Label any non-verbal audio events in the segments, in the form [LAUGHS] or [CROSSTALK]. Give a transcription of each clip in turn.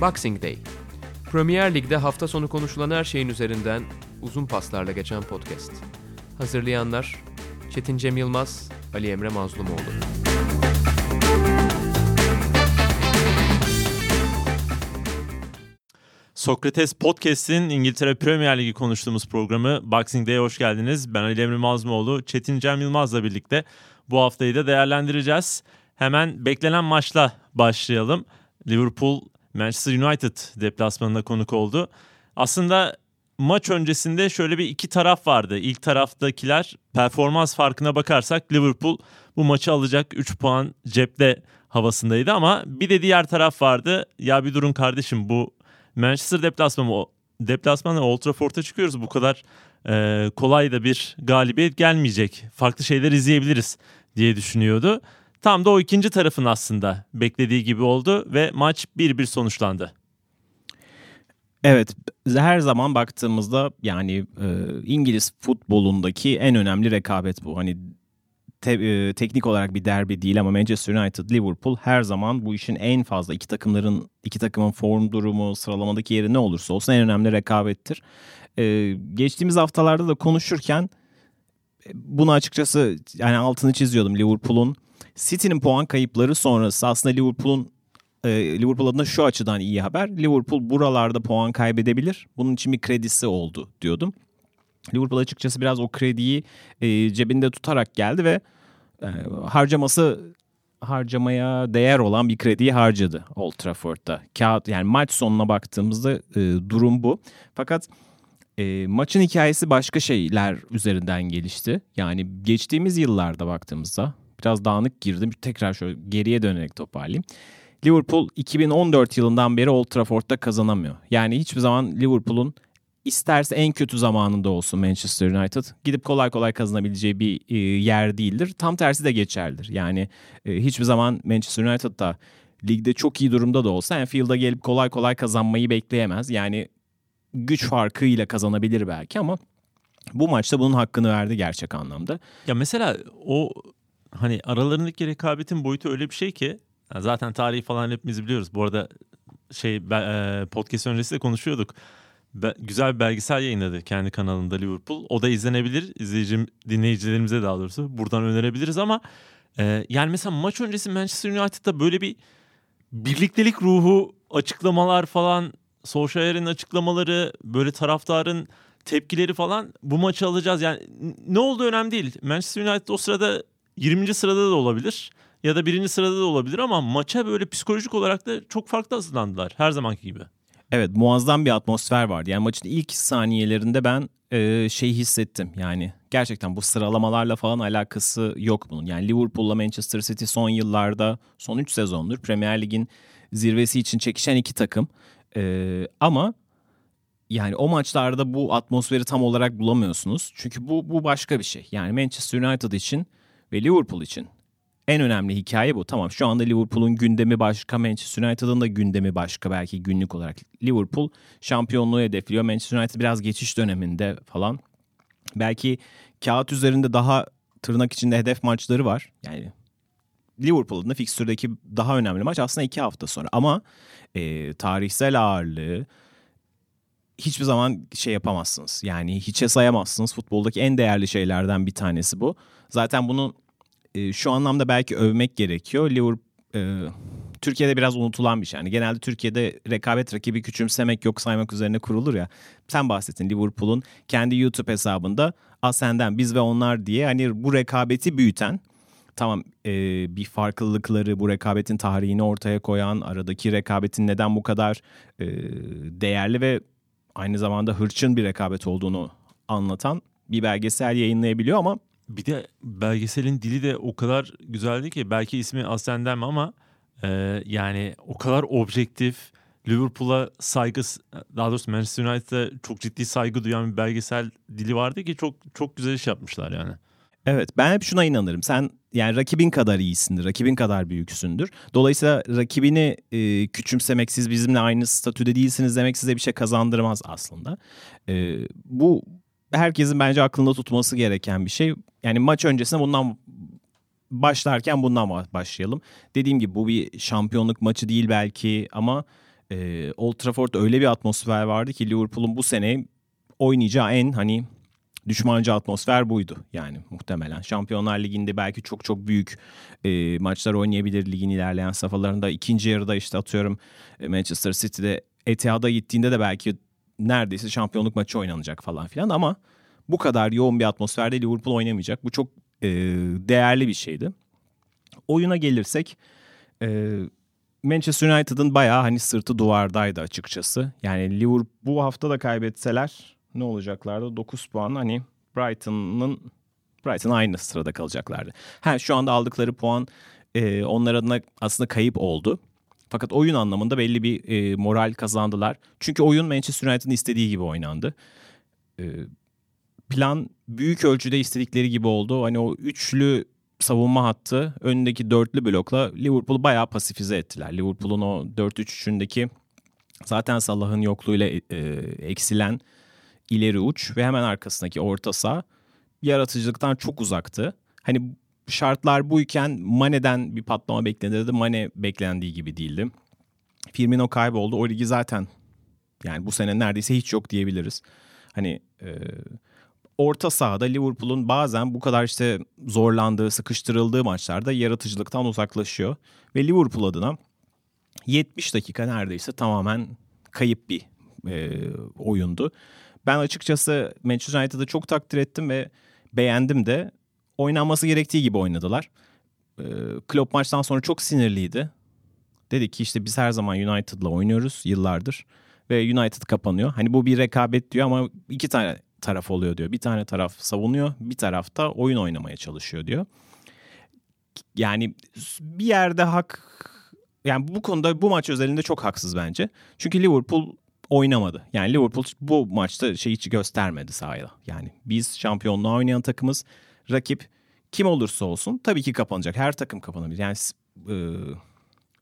Boxing Day. Premier Lig'de hafta sonu konuşulan her şeyin üzerinden uzun paslarla geçen podcast. Hazırlayanlar Çetin Cem Yılmaz, Ali Emre Mazlumoğlu. Sokrates Podcast'in İngiltere Premier Ligi konuştuğumuz programı Boxing Day'e hoş geldiniz. Ben Ali Emre Mazlumoğlu, Çetin Cem Yılmaz'la birlikte bu haftayı da değerlendireceğiz. Hemen beklenen maçla başlayalım. Liverpool Manchester United deplasmanında konuk oldu. Aslında maç öncesinde şöyle bir iki taraf vardı. İlk taraftakiler performans farkına bakarsak Liverpool bu maçı alacak 3 puan cepte havasındaydı ama bir de diğer taraf vardı. Ya bir durun kardeşim bu Manchester deplasmanı deplasmanı Old Trafford'a çıkıyoruz. Bu kadar e, kolay da bir galibiyet gelmeyecek. Farklı şeyler izleyebiliriz diye düşünüyordu. Tam da o ikinci tarafın aslında beklediği gibi oldu ve maç 1-1 sonuçlandı. Evet her zaman baktığımızda yani e, İngiliz futbolundaki en önemli rekabet bu. Hani te, e, teknik olarak bir derbi değil ama Manchester United Liverpool her zaman bu işin en fazla iki takımların iki takımın form durumu sıralamadaki yeri ne olursa olsun en önemli rekabettir. E, geçtiğimiz haftalarda da konuşurken e, bunu açıkçası yani altını çiziyordum Liverpool'un City'nin puan kayıpları sonrası aslında Liverpool'un e, Liverpool adına şu açıdan iyi haber. Liverpool buralarda puan kaybedebilir. Bunun için bir kredisi oldu diyordum. Liverpool açıkçası biraz o krediyi e, cebinde tutarak geldi ve e, harcaması harcamaya değer olan bir krediyi harcadı Old Trafford'da. Kağıt yani maç sonuna baktığımızda durum bu. Fakat e, maçın hikayesi başka şeyler üzerinden gelişti. Yani geçtiğimiz yıllarda baktığımızda biraz dağınık girdim. Tekrar şöyle geriye dönerek toparlayayım. Liverpool 2014 yılından beri Old Trafford'da kazanamıyor. Yani hiçbir zaman Liverpool'un isterse en kötü zamanında olsun Manchester United gidip kolay kolay kazanabileceği bir e, yer değildir. Tam tersi de geçerlidir. Yani e, hiçbir zaman Manchester United da ligde çok iyi durumda da olsa Anfield'a gelip kolay kolay kazanmayı bekleyemez. Yani güç farkıyla kazanabilir belki ama bu maçta bunun hakkını verdi gerçek anlamda. Ya mesela o hani aralarındaki rekabetin boyutu öyle bir şey ki zaten tarihi falan hepimiz biliyoruz. Bu arada şey e, podcast öncesi de konuşuyorduk. Güzel bir belgesel yayınladı kendi kanalında Liverpool. O da izlenebilir. İzleyicim, dinleyicilerimize daha doğrusu buradan önerebiliriz ama e, yani mesela maç öncesi Manchester United'da böyle bir birliktelik ruhu açıklamalar falan Solskjaer'in açıklamaları böyle taraftarın tepkileri falan bu maçı alacağız. Yani ne oldu önemli değil. Manchester United o sırada 20. sırada da olabilir ya da birinci sırada da olabilir ama maça böyle psikolojik olarak da çok farklı hazırlandılar her zamanki gibi. Evet muazzam bir atmosfer vardı. Yani maçın ilk saniyelerinde ben e, şey hissettim. Yani gerçekten bu sıralamalarla falan alakası yok bunun. Yani Liverpool'la Manchester City son yıllarda son 3 sezondur Premier Lig'in zirvesi için çekişen iki takım. E, ama yani o maçlarda bu atmosferi tam olarak bulamıyorsunuz. Çünkü bu bu başka bir şey. Yani Manchester United için ve Liverpool için en önemli hikaye bu. Tamam şu anda Liverpool'un gündemi başka, Manchester United'ın da gündemi başka belki günlük olarak. Liverpool şampiyonluğu hedefliyor. Manchester United biraz geçiş döneminde falan. Belki kağıt üzerinde daha tırnak içinde hedef maçları var. Yani Liverpool'un da fikstürdeki daha önemli maç aslında iki hafta sonra. Ama e, tarihsel ağırlığı hiçbir zaman şey yapamazsınız. Yani hiçe sayamazsınız. Futboldaki en değerli şeylerden bir tanesi bu. Zaten bunu e, şu anlamda belki övmek gerekiyor. Liverpool e, Türkiye'de biraz unutulan bir şey. Yani genelde Türkiye'de rekabet rakibi küçümsemek yok saymak üzerine kurulur ya. Sen bahsettin Liverpool'un kendi YouTube hesabında Asenden biz ve onlar diye hani bu rekabeti büyüten tamam e, bir farklılıkları bu rekabetin tarihini ortaya koyan aradaki rekabetin neden bu kadar e, değerli ve aynı zamanda hırçın bir rekabet olduğunu anlatan bir belgesel yayınlayabiliyor ama bir de belgeselin dili de o kadar güzeldi ki belki ismi Ascendem ama e, yani o kadar objektif Liverpool'a saygı daha doğrusu Manchester United'a çok ciddi saygı duyan bir belgesel dili vardı ki çok çok güzel iş yapmışlar yani. Evet ben hep şuna inanırım. Sen yani rakibin kadar iyisindir, rakibin kadar büyüksündür. Dolayısıyla rakibini e, küçümsemek, siz bizimle aynı statüde değilsiniz demek size bir şey kazandırmaz aslında. E, bu herkesin bence aklında tutması gereken bir şey. Yani maç öncesinde bundan başlarken bundan başlayalım. Dediğim gibi bu bir şampiyonluk maçı değil belki ama e, Old Trafford öyle bir atmosfer vardı ki Liverpool'un bu sene oynayacağı en hani düşmanca atmosfer buydu yani muhtemelen. Şampiyonlar Ligi'nde belki çok çok büyük e, maçlar oynayabilir ligin ilerleyen safhalarında. ikinci yarıda işte atıyorum e, Manchester City'de Etihad'a gittiğinde de belki neredeyse şampiyonluk maçı oynanacak falan filan ama bu kadar yoğun bir atmosferde Liverpool oynamayacak. Bu çok e, değerli bir şeydi. Oyuna gelirsek e, Manchester United'ın bayağı hani sırtı duvardaydı açıkçası. Yani Liverpool bu hafta da kaybetseler ne olacaklardı? 9 puan hani Brighton'ın Brighton aynı sırada kalacaklardı. Ha şu anda aldıkları puan e, onlar adına aslında kayıp oldu. Fakat oyun anlamında belli bir e, moral kazandılar. Çünkü oyun Manchester United'ın istediği gibi oynandı. E, plan büyük ölçüde istedikleri gibi oldu. Hani o üçlü savunma hattı önündeki dörtlü blokla Liverpool'u bayağı pasifize ettiler. Liverpool'un o 4-3-3'ündeki zaten Salah'ın yokluğuyla e, eksilen ileri uç ve hemen arkasındaki orta saha yaratıcılıktan çok uzaktı. Hani şartlar buyken Mane'den bir patlama beklenirdi. Mane beklendiği gibi değildi. Firmino kayboldu. O ligi zaten yani bu sene neredeyse hiç yok diyebiliriz. Hani e, orta sahada Liverpool'un bazen bu kadar işte zorlandığı, sıkıştırıldığı maçlarda yaratıcılıktan uzaklaşıyor. Ve Liverpool adına 70 dakika neredeyse tamamen kayıp bir e, oyundu. Ben açıkçası Manchester United'ı çok takdir ettim ve beğendim de oynanması gerektiği gibi oynadılar. E, Klopp maçtan sonra çok sinirliydi. Dedi ki işte biz her zaman United'la oynuyoruz yıllardır ve United kapanıyor. Hani bu bir rekabet diyor ama iki tane taraf oluyor diyor. Bir tane taraf savunuyor, bir tarafta oyun oynamaya çalışıyor diyor. Yani bir yerde hak yani bu konuda bu maç özelinde çok haksız bence. Çünkü Liverpool oynamadı. Yani Liverpool bu maçta şey hiç göstermedi sahaya. Yani biz şampiyonluğa oynayan takımız. Rakip kim olursa olsun tabii ki kapanacak. Her takım kapanabilir. Yani e,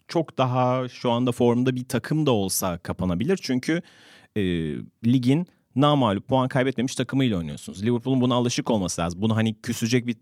çok daha şu anda formda bir takım da olsa kapanabilir. Çünkü e, ligin namalup puan kaybetmemiş takımıyla oynuyorsunuz. Liverpool'un buna alışık olması lazım. Bunu hani küsecek bir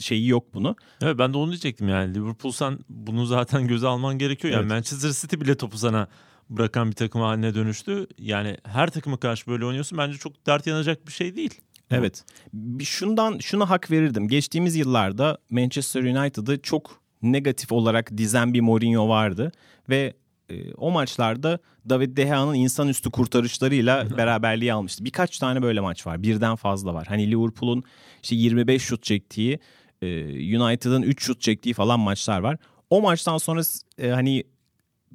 şeyi yok bunu. Evet ben de onu diyecektim yani Liverpool sen bunu zaten göze alman gerekiyor. Yani Evet. Manchester City bile topu sana bırakan bir takım haline dönüştü. Yani her takıma karşı böyle oynuyorsun bence çok dert yanacak bir şey değil. Evet. Bir şundan şuna hak verirdim. Geçtiğimiz yıllarda Manchester United'ı çok negatif olarak dizen bir Mourinho vardı ve e, o maçlarda David De Gea'nın insanüstü kurtarışlarıyla [LAUGHS] beraberliği almıştı. Birkaç tane böyle maç var. Birden fazla var. Hani Liverpool'un işte 25 şut çektiği, e, United'ın 3 şut çektiği falan maçlar var. O maçtan sonra e, hani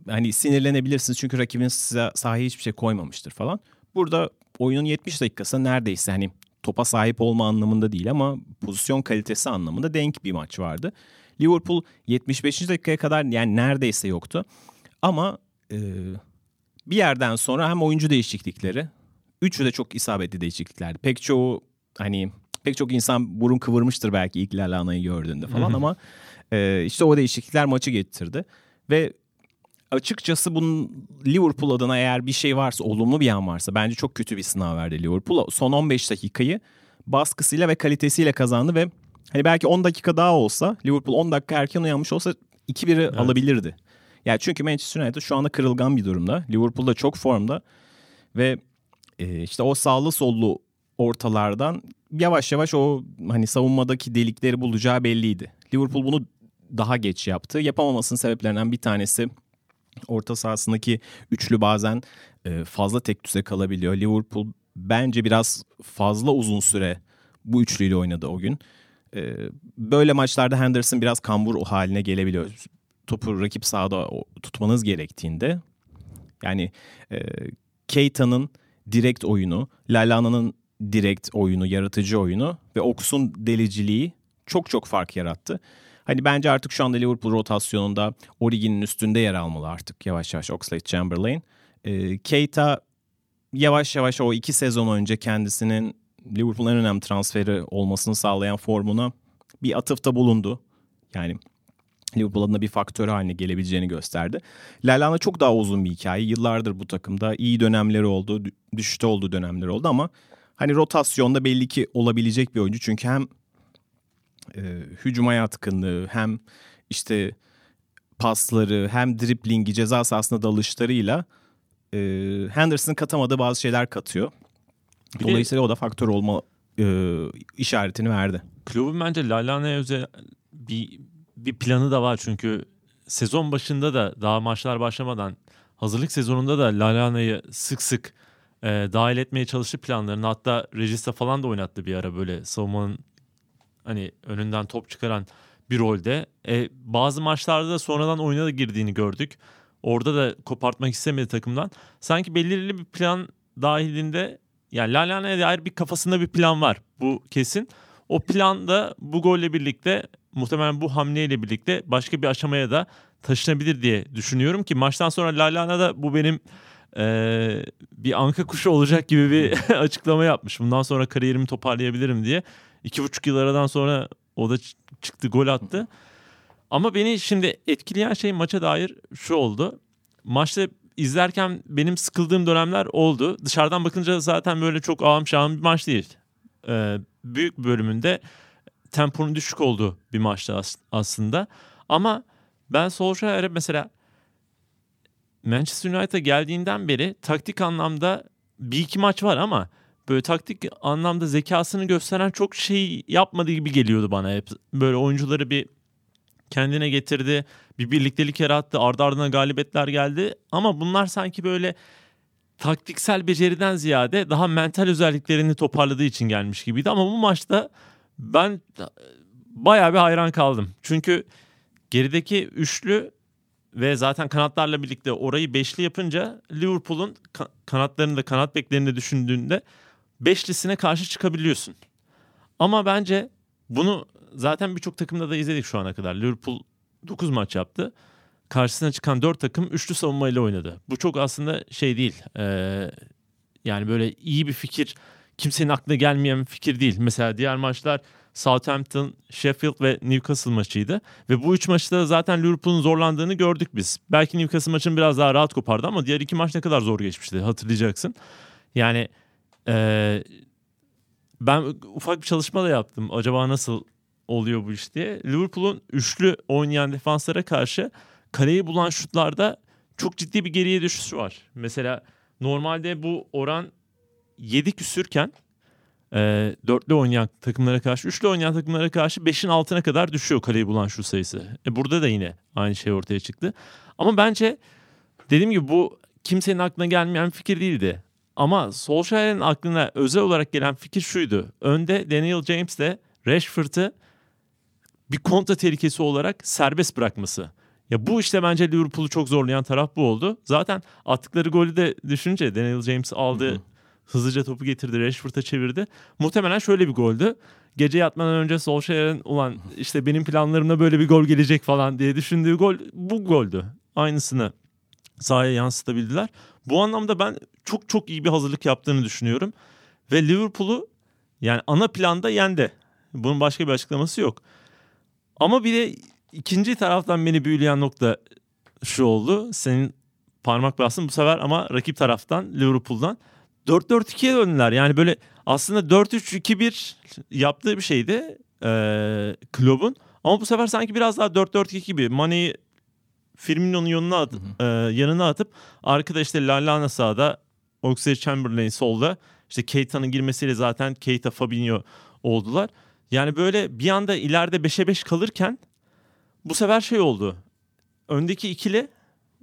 hani sinirlenebilirsiniz çünkü rakibin size sahaya hiçbir şey koymamıştır falan. Burada oyunun 70 dakikası neredeyse hani topa sahip olma anlamında değil ama pozisyon kalitesi anlamında denk bir maç vardı. Liverpool 75. dakikaya kadar yani neredeyse yoktu. Ama e, bir yerden sonra hem oyuncu değişiklikleri, üçü de çok isabetli değişikliklerdi. Pek çoğu hani pek çok insan burun kıvırmıştır belki ilk Lalana'yı gördüğünde falan ama e, işte o değişiklikler maçı getirdi. Ve açıkçası bunun Liverpool adına eğer bir şey varsa, olumlu bir yan varsa bence çok kötü bir sınav verdi Liverpool. Son 15 dakikayı baskısıyla ve kalitesiyle kazandı ve hani belki 10 dakika daha olsa Liverpool 10 dakika erken uyanmış olsa 2-1'i alabilirdi. Yani çünkü Manchester United şu anda kırılgan bir durumda. Liverpool da çok formda ve e, işte o sağlı sollu ortalardan yavaş yavaş o hani savunmadaki delikleri bulacağı belliydi. Liverpool bunu daha geç yaptı. Yapamamasının sebeplerinden bir tanesi orta sahasındaki üçlü bazen e, fazla tek düze kalabiliyor. Liverpool bence biraz fazla uzun süre bu üçlüyle oynadı o gün. E, böyle maçlarda Henderson biraz kambur haline gelebiliyor. Topu rakip sahada o- tutmanız gerektiğinde yani e, Keita'nın direkt oyunu, Lalana'nın direkt oyunu, yaratıcı oyunu ve Oks'un deliciliği çok çok fark yarattı. Hani bence artık şu anda Liverpool rotasyonunda Origi'nin üstünde yer almalı artık yavaş yavaş Oxlade-Chamberlain. E, Keita yavaş yavaş o iki sezon önce kendisinin Liverpool'un en önemli transferi olmasını sağlayan formuna bir atıfta bulundu. Yani Liverpool adına bir faktör haline gelebileceğini gösterdi. Lallana çok daha uzun bir hikaye. Yıllardır bu takımda iyi dönemleri oldu, dü- düşüşte olduğu dönemleri oldu ama hani rotasyonda belli ki olabilecek bir oyuncu. Çünkü hem e, hücuma yatkınlığı hem işte pasları hem driplingi ceza sahasına dalışlarıyla e, Henderson katamadığı bazı şeyler katıyor. Bir de- Dolayısıyla o da faktör olma e, işaretini verdi. Kulübün bence Lallana özel bir, bir planı da var çünkü sezon başında da daha maçlar başlamadan hazırlık sezonunda da Lallana'yı sık sık e, dahil etmeye çalıştı planlarını. Hatta Regista falan da oynattı bir ara böyle savunmanın hani önünden top çıkaran bir rolde. E, bazı maçlarda da sonradan oyuna da girdiğini gördük. Orada da kopartmak istemedi takımdan. Sanki belirli bir plan dahilinde yani Lallana'ya dair bir kafasında bir plan var. Bu kesin. O plan da bu golle birlikte muhtemelen bu hamleyle birlikte başka bir aşamaya da taşınabilir diye düşünüyorum ki maçtan sonra Lallana da bu benim eee, bir anka kuşu olacak gibi bir [LAUGHS] açıklama yapmış. Bundan sonra kariyerimi toparlayabilirim diye. İki buçuk yıl aradan sonra o da çıktı gol attı. Ama beni şimdi etkileyen şey maça dair şu oldu. Maçta izlerken benim sıkıldığım dönemler oldu. Dışarıdan bakınca zaten böyle çok ağım şahım bir maç değil. Ee, büyük bölümünde temponun düşük olduğu bir maçtı as- aslında. Ama ben Solskjaer'e mesela Manchester United'a geldiğinden beri taktik anlamda bir iki maç var ama böyle taktik anlamda zekasını gösteren çok şey yapmadığı gibi geliyordu bana hep. Böyle oyuncuları bir kendine getirdi. Bir birliktelik yarattı. Ardı ardına galibiyetler geldi. Ama bunlar sanki böyle taktiksel beceriden ziyade daha mental özelliklerini toparladığı için gelmiş gibiydi. Ama bu maçta ben bayağı bir hayran kaldım. Çünkü gerideki üçlü ve zaten kanatlarla birlikte orayı beşli yapınca Liverpool'un ka- kanatlarını da kanat beklerini de düşündüğünde beşlisine karşı çıkabiliyorsun. Ama bence bunu zaten birçok takımda da izledik şu ana kadar. Liverpool 9 maç yaptı. Karşısına çıkan 4 takım üçlü savunmayla oynadı. Bu çok aslında şey değil. Ee, yani böyle iyi bir fikir, kimsenin aklına gelmeyen bir fikir değil. Mesela diğer maçlar Southampton, Sheffield ve Newcastle maçıydı. Ve bu üç maçta zaten Liverpool'un zorlandığını gördük biz. Belki Newcastle maçını biraz daha rahat kopardı ama diğer iki maç ne kadar zor geçmişti hatırlayacaksın. Yani ee, ben ufak bir çalışma da yaptım. Acaba nasıl oluyor bu iş diye. Liverpool'un üçlü oynayan defanslara karşı kaleyi bulan şutlarda çok ciddi bir geriye düşüşü var. Mesela normalde bu oran 7 küsürken e, dörtlü oynayan takımlara karşı, üçlü oynayan takımlara karşı 5'in altına kadar düşüyor kaleyi bulan şut sayısı. E, burada da yine aynı şey ortaya çıktı. Ama bence dediğim gibi bu kimsenin aklına gelmeyen fikir değildi. Ama Solskjaer'in aklına özel olarak gelen fikir şuydu. Önde Daniel James de Rashford'ı bir kontra tehlikesi olarak serbest bırakması. Ya bu işte bence Liverpool'u çok zorlayan taraf bu oldu. Zaten attıkları golü de düşünce Daniel James aldı. Hı hı. Hızlıca topu getirdi. Rashford'a çevirdi. Muhtemelen şöyle bir goldü. Gece yatmadan önce Solskjaer'in ulan işte benim planlarımda böyle bir gol gelecek falan diye düşündüğü gol bu goldü. Aynısını sahaya yansıtabildiler. Bu anlamda ben çok çok iyi bir hazırlık yaptığını düşünüyorum. Ve Liverpool'u yani ana planda yendi. Bunun başka bir açıklaması yok. Ama bir de ikinci taraftan beni büyüleyen nokta şu oldu. Senin parmak bastın bu sefer ama rakip taraftan Liverpool'dan 4-4-2'ye döndüler. Yani böyle aslında 4-3-2-1 yaptığı bir şeydi ee, Klopp'un. Ama bu sefer sanki biraz daha 4-4-2 gibi. Mane'yi Firmino'nun yanına, at, e, yanına atıp arkada işte Lallana sağda Oxlade Chamberlain solda işte Keita'nın girmesiyle zaten Keita Fabinho oldular. Yani böyle bir anda ileride 5'e 5 kalırken bu sefer şey oldu. Öndeki ikili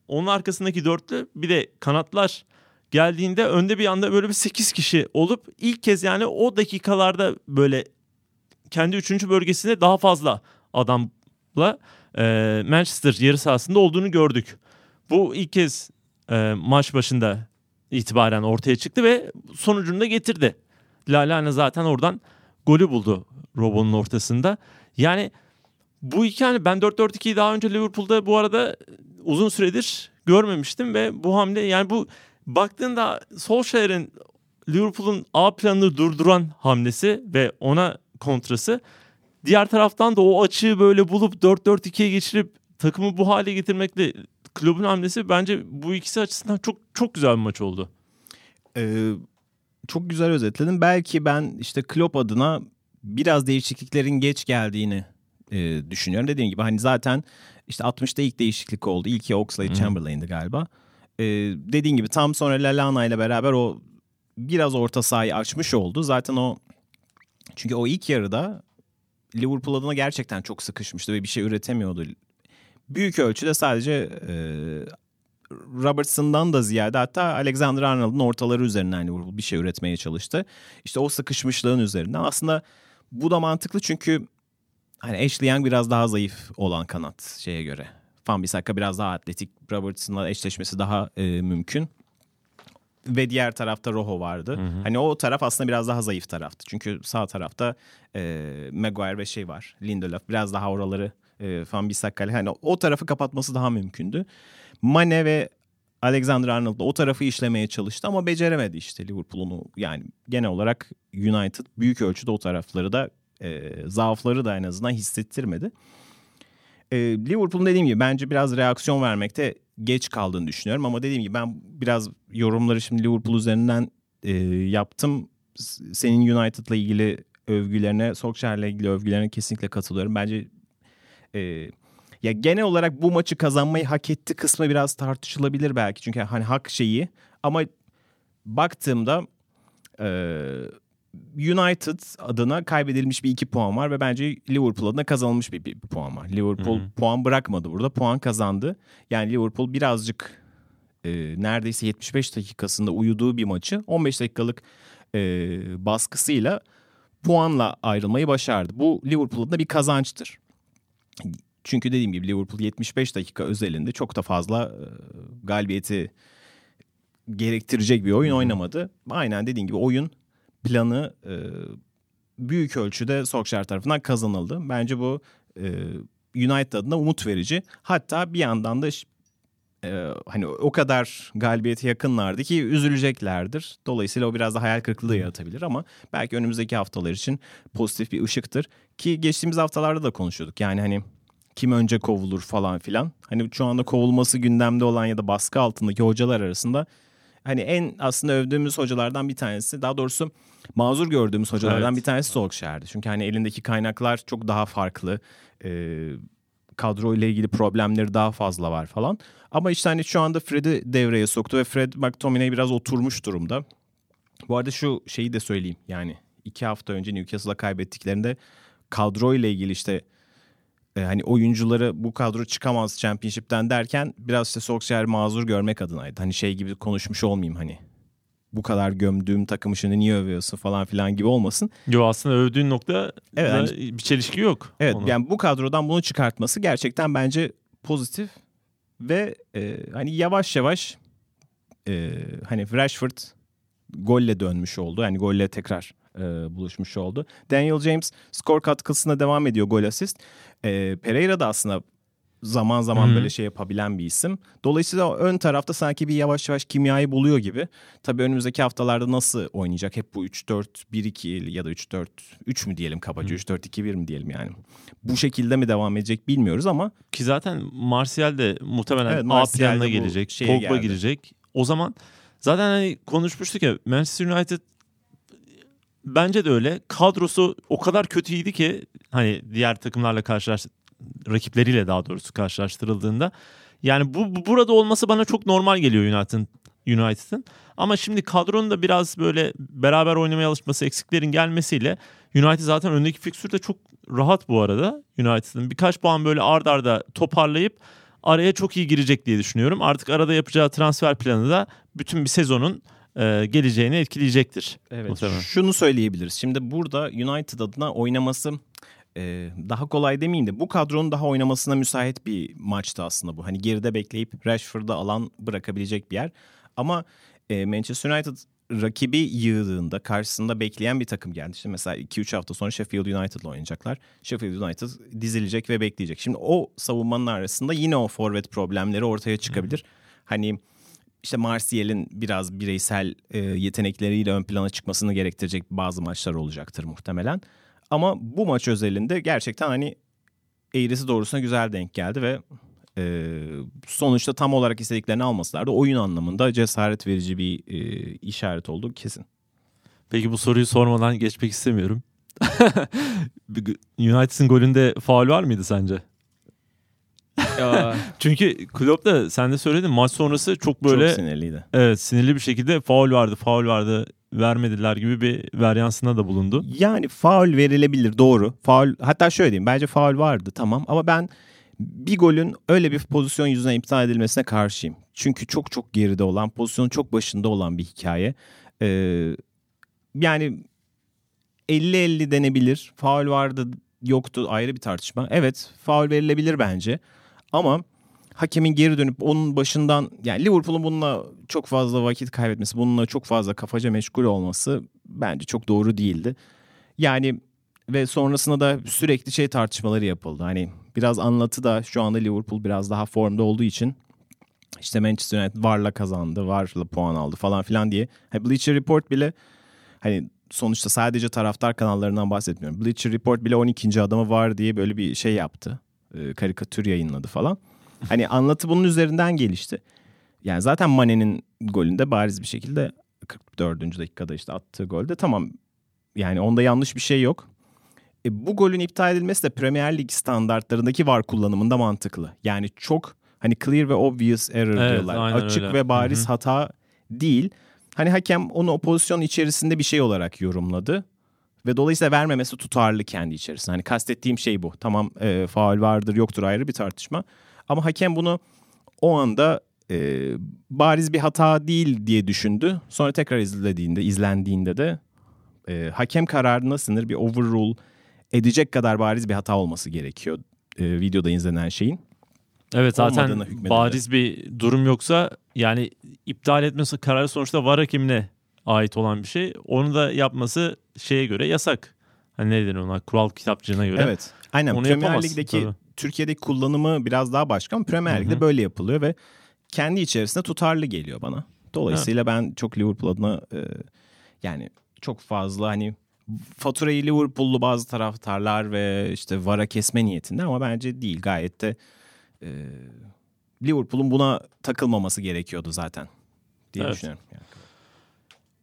onun arkasındaki dörtlü bir de kanatlar geldiğinde önde bir anda böyle bir 8 kişi olup ilk kez yani o dakikalarda böyle kendi üçüncü bölgesinde daha fazla adamla e, Manchester yarı sahasında olduğunu gördük. Bu ilk kez e, maç başında itibaren ortaya çıktı ve sonucunu da getirdi. Lalana zaten oradan golü buldu Robon'un ortasında. Yani bu iki hani ben 4-4-2'yi daha önce Liverpool'da bu arada uzun süredir görmemiştim ve bu hamle yani bu baktığında Solskjaer'in Liverpool'un A planını durduran hamlesi ve ona kontrası diğer taraftan da o açığı böyle bulup 4-4-2'ye geçirip takımı bu hale getirmekle kulübün hamlesi bence bu ikisi açısından çok çok güzel bir maç oldu. Ee, çok güzel özetledin. Belki ben işte Klopp adına biraz değişikliklerin geç geldiğini e, düşünüyorum. Dediğim gibi hani zaten işte 60'ta ilk değişiklik oldu. İlki Oxlade. Chamberlain'di galiba. e, dediğin gibi tam sonra Lallana ile beraber o biraz orta sahayı açmış oldu. Zaten o çünkü o ilk yarıda Liverpool adına gerçekten çok sıkışmıştı ve bir şey üretemiyordu. Büyük ölçüde sadece e, Robertson'dan da ziyade hatta Alexander Arnold'un ortaları üzerinden Liverpool bir şey üretmeye çalıştı. İşte o sıkışmışlığın üzerinden. Aslında bu da mantıklı çünkü hani Ashley Young biraz daha zayıf olan kanat şeye göre. Van Bissaka biraz daha atletik. Robertson'la eşleşmesi daha e, mümkün. Ve diğer tarafta Rojo vardı. Hı hı. Hani o taraf aslında biraz daha zayıf taraftı. Çünkü sağ tarafta e, Maguire ve şey var. Lindelof biraz daha oraları e, Van Bissaka hani o tarafı kapatması daha mümkündü. Mane ve Alexander Arnold da o tarafı işlemeye çalıştı ama beceremedi işte Liverpool'unu. Yani genel olarak United büyük ölçüde o tarafları da e, zaafları da en azından hissettirmedi. E, Liverpool'un dediğim gibi bence biraz reaksiyon vermekte geç kaldığını düşünüyorum ama dediğim gibi ben biraz yorumları şimdi Liverpool üzerinden e, yaptım. Senin United'la ilgili övgülerine, Solskjaer'le ilgili övgülerine kesinlikle katılıyorum. Bence e, ya genel olarak bu maçı kazanmayı hak etti kısmı biraz tartışılabilir belki. Çünkü hani hak şeyi ama baktığımda e, United adına kaybedilmiş bir iki puan var ve bence Liverpool adına kazanılmış bir, bir, bir puan var. Liverpool Hı hı. puan bırakmadı burada. Puan kazandı. Yani Liverpool birazcık e, neredeyse 75 dakikasında uyuduğu bir maçı 15 dakikalık e, baskısıyla puanla ayrılmayı başardı. Bu Liverpool adına bir kazançtır. Çünkü dediğim gibi Liverpool 75 dakika özelinde çok da fazla e, galibiyeti gerektirecek bir oyun oynamadı. Aynen dediğim gibi oyun planı e, büyük ölçüde Solskjaer tarafından kazanıldı. Bence bu e, United adına umut verici. Hatta bir yandan da e, hani o kadar galibiyete yakınlardı ki üzüleceklerdir. Dolayısıyla o biraz da hayal kırıklığı yaratabilir ama belki önümüzdeki haftalar için pozitif bir ışıktır. Ki geçtiğimiz haftalarda da konuşuyorduk. Yani hani kim önce kovulur falan filan. Hani şu anda kovulması gündemde olan ya da baskı altındaki hocalar arasında hani en aslında övdüğümüz hocalardan bir tanesi daha doğrusu mazur gördüğümüz hocalardan Evet. bir tanesi Solskjaer'di. Çünkü hani elindeki kaynaklar çok daha farklı. Ee, kadro ile ilgili problemleri daha fazla var falan. Ama işte hani şu anda Fred'i devreye soktu ve Fred McTominay biraz oturmuş durumda. Bu arada şu şeyi de söyleyeyim yani iki hafta önce Newcastle'a kaybettiklerinde kadro ile ilgili işte e, hani oyuncuları bu kadro çıkamaz Championship'ten derken biraz işte Solskjaer mazur görmek adınaydı. Hani şey gibi konuşmuş olmayayım hani bu kadar gömdüğüm takımı şimdi niye övüyorsun falan filan gibi olmasın. Yo aslında övdüğün nokta Evet, da bir çelişki yok. Evet Ona. yani bu kadrodan bunu çıkartması gerçekten bence pozitif ve e, hani yavaş yavaş e, hani Rashford golle dönmüş oldu. Yani golle tekrar e, buluşmuş oldu. Daniel James skor katkısına devam ediyor gol asist. E, Pereira da aslında zaman zaman hı. böyle şey yapabilen bir isim. Dolayısıyla ön tarafta sanki bir yavaş yavaş kimyayı buluyor gibi. Tabii önümüzdeki haftalarda nasıl oynayacak? Hep bu 3-4-1-2 ya da 3-4-3 mü diyelim kabaca? 3-4-2-1 mi diyelim yani? Bu şekilde mi devam edecek bilmiyoruz ama Ki zaten Martial de muhtemelen Evet, A planına gelecek. Pogba geldi. girecek. O zaman zaten hani konuşmuştuk ya Manchester United bence de öyle. Kadrosu o kadar kötüydü ki hani diğer takımlarla karşılaş rakipleriyle daha doğrusu karşılaştırıldığında yani bu, bu burada olması bana çok normal geliyor United'ın United'ın. Ama şimdi kadronun da biraz böyle beraber oynamaya alışması, eksiklerin gelmesiyle United zaten öndeki fikstürde çok rahat bu arada United'ın. Birkaç puan böyle ard arda toparlayıp araya çok iyi girecek diye düşünüyorum. Artık arada yapacağı transfer planı da bütün bir sezonun e, geleceğini etkileyecektir. Evet. Muhtemelen. Şunu söyleyebiliriz. Şimdi burada United adına oynaması e, daha kolay demeyeyim de bu kadronun daha oynamasına müsait bir maçtı aslında bu. Hani geride bekleyip Rashford'a alan bırakabilecek bir yer. Ama e, Manchester United rakibi yığdığında karşısında bekleyen bir takım geldi. İşte mesela 2-3 hafta sonra Sheffield United'la oynayacaklar. Sheffield United dizilecek ve bekleyecek. Şimdi o savunmanın arasında yine o forvet problemleri ortaya çıkabilir. Hani işte Martial'in biraz bireysel e, yetenekleriyle ön plana çıkmasını gerektirecek bazı maçlar olacaktır muhtemelen. Ama bu maç özelinde gerçekten hani eğrisi doğrusuna güzel denk geldi ve e, sonuçta tam olarak istediklerini almasalar da oyun anlamında cesaret verici bir e, işaret oldu kesin. Peki bu soruyu sormadan geçmek istemiyorum. [LAUGHS] United'ın golünde faul var mıydı sence? Çünkü Klopp da sen de söyledin maç sonrası çok böyle Çok sinirliydi. evet sinirli bir şekilde faul vardı, faul vardı, vermediler gibi bir varyansına da bulundu. Yani faul verilebilir doğru. Faul hatta şöyle diyeyim bence faul vardı tamam ama ben bir golün öyle bir pozisyon yüzünden iptal edilmesine karşıyım. Çünkü çok çok geride olan, pozisyonun çok başında olan bir hikaye. Ee, yani 50-50 denebilir. Faul vardı yoktu ayrı bir tartışma. Evet faul verilebilir bence. Ama hakemin geri dönüp onun başından yani Liverpool'un bununla çok fazla vakit kaybetmesi, bununla çok fazla kafaca meşgul olması bence çok doğru değildi. Yani ve sonrasında da sürekli şey tartışmaları yapıldı. Hani biraz anlatı da şu anda Liverpool biraz daha formda olduğu için işte Manchester United varla kazandı, varla puan aldı falan filan diye. Hani Bleacher Report bile hani sonuçta sadece taraftar kanallarından bahsetmiyorum. Bleacher Report bile 12. adamı var diye böyle bir şey yaptı. Ee, karikatür yayınladı falan. Hani anlatı bunun üzerinden gelişti. Yani zaten Mane'nin golünde bariz bir şekilde 44. dakikada işte attığı golde tamam. Yani onda yanlış bir şey yok. E, bu golün iptal edilmesi de Premier Lig standartlarındaki var kullanımında mantıklı. Yani çok hani clear ve obvious error Evet, diyorlar. Açık öyle. ve bariz Hı hı. hata değil. Hani hakem onu o pozisyon içerisinde bir şey olarak yorumladı. Ve dolayısıyla vermemesi tutarlı kendi içerisinde. Hani kastettiğim şey bu. Tamam e, faul vardır yoktur ayrı bir tartışma. Ama hakem bunu o anda e, bariz bir hata değil diye düşündü. Sonra tekrar izlediğinde, izlendiğinde de e, hakem kararına sınır bir overrule edecek kadar bariz bir hata olması gerekiyor e, videoda izlenen şeyin. Evet zaten bariz bir durum yoksa yani iptal etmesi kararı sonuçta var hakemine ait olan bir şey. Onu da yapması şeye göre yasak. Hani ne denir ona kural kitapçığına göre. Evet. Aynen Onu Premier Lig'deki tabii. Türkiye'deki kullanımı biraz daha başka ama Premier Lig'de hı. böyle yapılıyor ve kendi içerisinde tutarlı geliyor bana. Dolayısıyla ben çok Liverpool adına e, yani çok fazla hani faturayı Liverpool'lu bazı taraftarlar ve işte VAR'a kesme niyetinde ama bence değil gayet de e, Liverpool'un buna takılmaması gerekiyordu zaten diye Evet. düşünüyorum. Yani.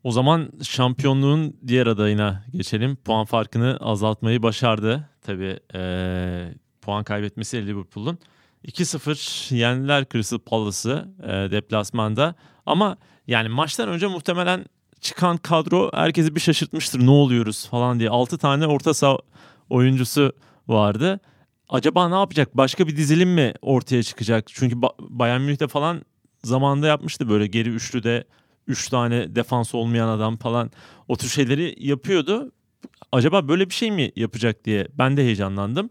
O zaman şampiyonluğun diğer adayına geçelim. Puan farkını azaltmayı başardı. Tabii eee, puan kaybetmesi Liverpool'un. 2-0 yendiler Crystal Palace'ı eee, deplasmanda. Ama yani maçtan önce muhtemelen çıkan kadro herkesi bir şaşırtmıştır. Ne oluyoruz falan diye. 6 tane orta saha oyuncusu vardı. Acaba ne yapacak? Başka bir dizilim mi ortaya çıkacak? Çünkü ba- Bayern Münih'te falan zamanında yapmıştı böyle geri üçlüde 3 tane defans olmayan adam falan o tür şeyleri yapıyordu. Acaba böyle bir şey mi yapacak diye ben de heyecanlandım.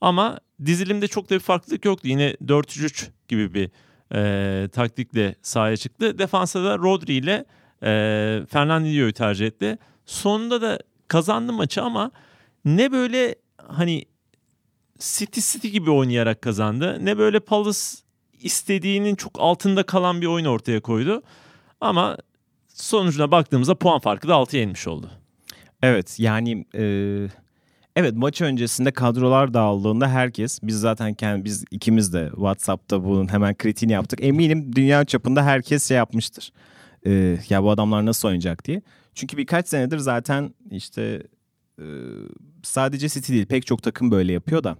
Ama dizilimde çok da bir farklılık yoktu. Yine 4-3 gibi bir e, taktikle sahaya çıktı. Defansa da Rodri ile e, Fernandinho'yu tercih etti. Sonunda da kazandı maçı ama ne böyle hani City City gibi oynayarak kazandı. Ne böyle Palace istediğinin çok altında kalan bir oyun ortaya koydu. Ama sonucuna baktığımızda puan farkı da 6'ya inmiş oldu. Evet yani e, evet maç öncesinde kadrolar dağıldığında herkes biz zaten kendi biz ikimiz de WhatsApp'ta bunun hemen kritiğini yaptık. Eminim dünya çapında herkes şey yapmıştır. E, ya bu adamlar nasıl oynayacak diye. Çünkü birkaç senedir zaten işte e, sadece City değil pek çok takım böyle yapıyor da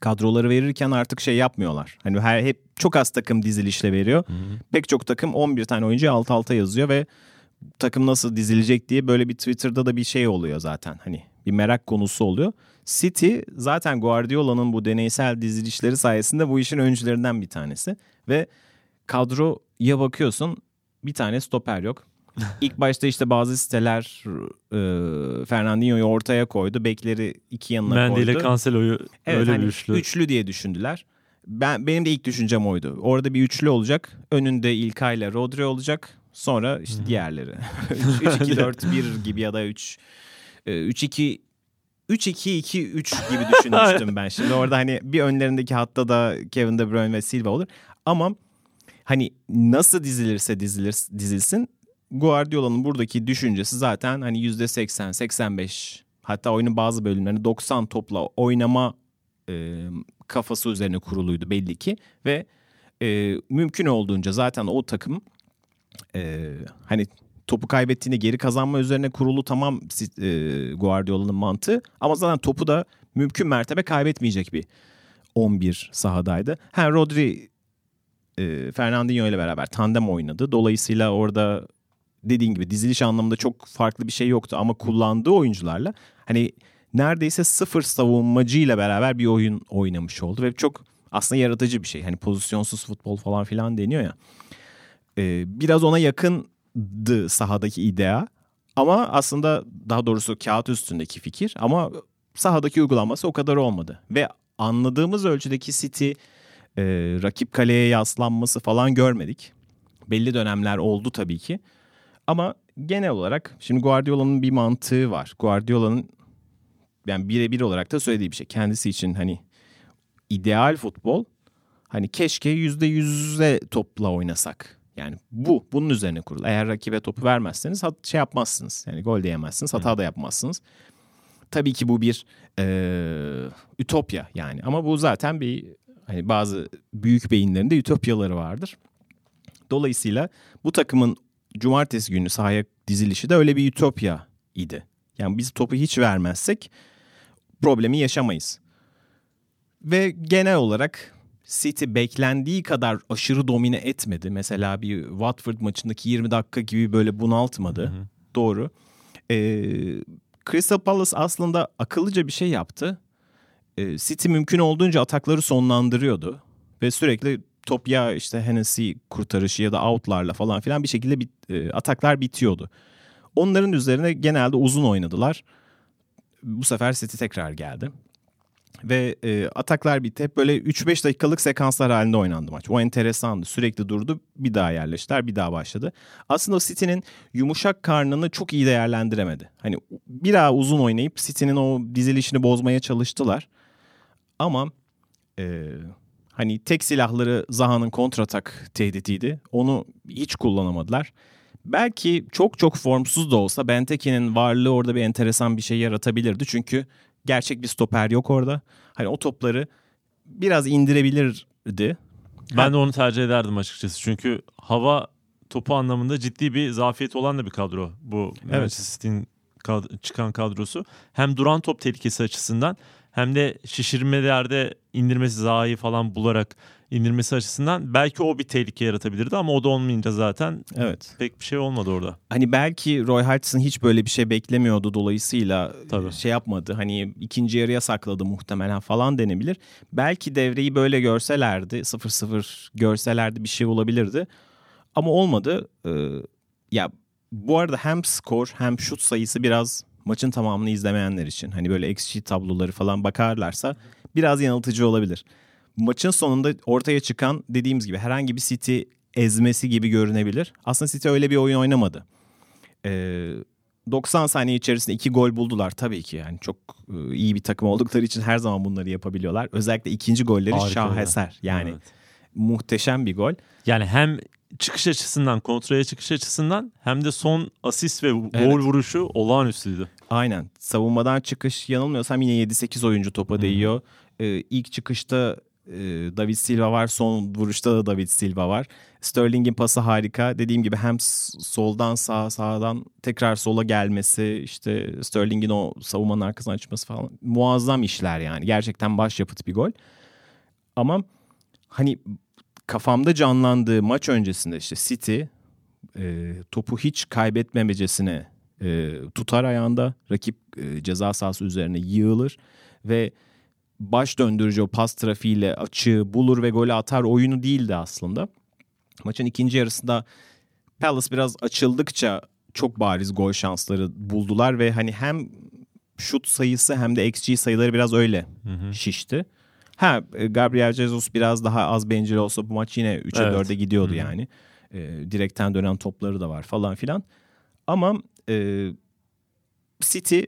kadroları verirken artık şey yapmıyorlar. Hani her hep çok az takım dizilişle veriyor. Pek çok takım 11 tane oyuncuyu alt alta yazıyor ve takım nasıl dizilecek diye böyle bir Twitter'da da bir şey oluyor zaten. Hani bir merak konusu oluyor. City zaten Guardiola'nın bu deneysel dizilişleri sayesinde bu işin öncülerinden bir tanesi. Ve kadroya bakıyorsun bir tane stoper yok. [LAUGHS] İlk başta işte bazı siteler e, Fernandinho'yu ortaya koydu. Bekleri iki yanına Mendy koydu. ile Cancelo'yu Evet, öyle hani bir üçlü. diye düşündüler. Ben benim de ilk düşüncem oydu. Orada bir üçlü olacak. Önünde İlkay ile Rodri olacak. Sonra işte diğerleri. [LAUGHS] 3-2-4-1 gibi ya da 3 3-2 3-2-2-3 gibi düşünmüştüm ben. Şimdi orada hani bir önlerindeki hatta da Kevin De Bruyne ve Silva olur. Ama hani nasıl dizilirse dizilir, dizilsin Guardiola'nın buradaki düşüncesi zaten hani %80, 85 hatta oyunun bazı bölümlerinde 90 topla oynama e, kafası üzerine kuruluydu belli ki ve e, mümkün olduğunca zaten o takım e, hani topu kaybettiğinde geri kazanma üzerine kurulu tamam e, Guardiola'nın mantığı ama zaten topu da mümkün mertebe kaybetmeyecek bir 11 sahadaydı. Ha Rodri e, Fernandinho ile beraber tandem oynadı. Dolayısıyla orada dediğin gibi diziliş anlamında çok farklı bir şey yoktu ama kullandığı oyuncularla hani neredeyse sıfır savunmacıyla beraber bir oyun oynamış oldu ve çok aslında yaratıcı bir şey. Hani pozisyonsuz futbol falan filan deniyor ya. Ee, biraz ona yakındı sahadaki idea ama aslında daha doğrusu kağıt üstündeki fikir ama sahadaki uygulanması o kadar olmadı. Ve anladığımız ölçüdeki City e, rakip kaleye yaslanması falan görmedik. Belli dönemler oldu tabii ki. Ama genel olarak şimdi Guardiola'nın bir mantığı var. Guardiola'nın yani birebir olarak da söylediği bir şey. Kendisi için hani ideal futbol hani keşke yüzde yüze topla oynasak. Yani bu bunun üzerine kurul. Eğer rakibe topu vermezseniz şey yapmazsınız. Yani gol de yemezsiniz, hata da yapmazsınız. Tabii ki bu bir e, ütopya yani. Ama bu zaten bir hani bazı büyük beyinlerinde ütopyaları vardır. Dolayısıyla bu takımın cumartesi günü sahaya dizilişi de öyle bir ütopya idi. Yani biz topu hiç vermezsek problemi yaşamayız. Ve genel olarak City beklendiği kadar aşırı domine etmedi. Mesela bir Watford maçındaki 20 dakika gibi böyle bunaltmadı. Hı hı. Doğru. Ee, Crystal Palace aslında akıllıca bir şey yaptı. Ee, City mümkün olduğunca atakları sonlandırıyordu. Ve sürekli top ya işte Hennessy kurtarışı ya da outlarla falan filan bir şekilde bit, e, ataklar bitiyordu. Onların üzerine genelde uzun oynadılar. Bu sefer City tekrar geldi. Ve e, ataklar bitti. Hep böyle 3-5 dakikalık sekanslar halinde oynandı maç. O enteresandı. Sürekli durdu. Bir daha yerleştiler. Bir daha başladı. Aslında City'nin yumuşak karnını çok iyi değerlendiremedi. Hani bir daha uzun oynayıp City'nin o dizilişini bozmaya çalıştılar. Ama e, hani tek silahları Zaha'nın kontratak tehditiydi. Onu hiç kullanamadılar. Belki çok çok formsuz da olsa Benteke'nin varlığı orada bir enteresan bir şey yaratabilirdi. Çünkü gerçek bir stoper yok orada. Hani o topları biraz indirebilirdi. Ben de onu tercih ederdim açıkçası. Çünkü hava topu anlamında ciddi bir zafiyet olan da bir kadro bu evet. Manchester City'nin kad- çıkan kadrosu. Hem duran top tehlikesi açısından hem de şişirmelerde indirmesi zahayı falan bularak indirmesi açısından belki o bir tehlike yaratabilirdi ama o da olmayınca zaten evet. pek bir şey olmadı orada. Hani belki Roy Hodgson hiç böyle bir şey beklemiyordu dolayısıyla Tabii. şey yapmadı. Hani ikinci yarıya sakladı muhtemelen falan denebilir. Belki devreyi böyle görselerdi 0-0 görselerdi bir şey olabilirdi. Ama olmadı. Ee, ya bu arada hem skor hem şut sayısı biraz maçın tamamını izlemeyenler için hani böyle XG tabloları falan bakarlarsa biraz yanıltıcı olabilir maçın sonunda ortaya çıkan dediğimiz gibi herhangi bir City ezmesi gibi görünebilir. Aslında City öyle bir oyun oynamadı. Ee, 90 saniye içerisinde iki gol buldular tabii ki yani çok e, iyi bir takım oldukları için her zaman bunları yapabiliyorlar. Özellikle ikinci golleri Harika şaheser yani evet. muhteşem bir gol. Yani hem çıkış açısından kontraya çıkış açısından hem de son asist ve gol evet. vuruşu olağanüstüydü. Aynen savunmadan çıkış yanılmıyorsam yine 7-8 oyuncu topa değiyor. Ee, ilk çıkışta ee, David Silva var. Son vuruşta da David Silva var. Sterling'in pası harika. Dediğim gibi hem soldan sağa sağdan tekrar sola gelmesi işte Sterling'in o savunmanın arkasına açması falan muazzam işler yani. Gerçekten başyapıt bir gol. Ama hani kafamda canlandığı maç öncesinde işte City e, topu hiç kaybetmemecesine e, tutar ayağında. Rakip e, ceza sahası üzerine yığılır ve baş döndürücü o pas trafiğiyle açığı bulur ve golü atar oyunu değildi aslında. Maçın ikinci yarısında Palace biraz açıldıkça çok bariz gol şansları buldular ve hani hem şut sayısı hem de XG sayıları biraz öyle hı hı. şişti. Ha e, Gabriel Jesus biraz daha az bencil olsa bu maç yine 3'e evet. 4'e gidiyordu hı hı. yani. E, direkten dönen topları da var falan filan. Ama e, City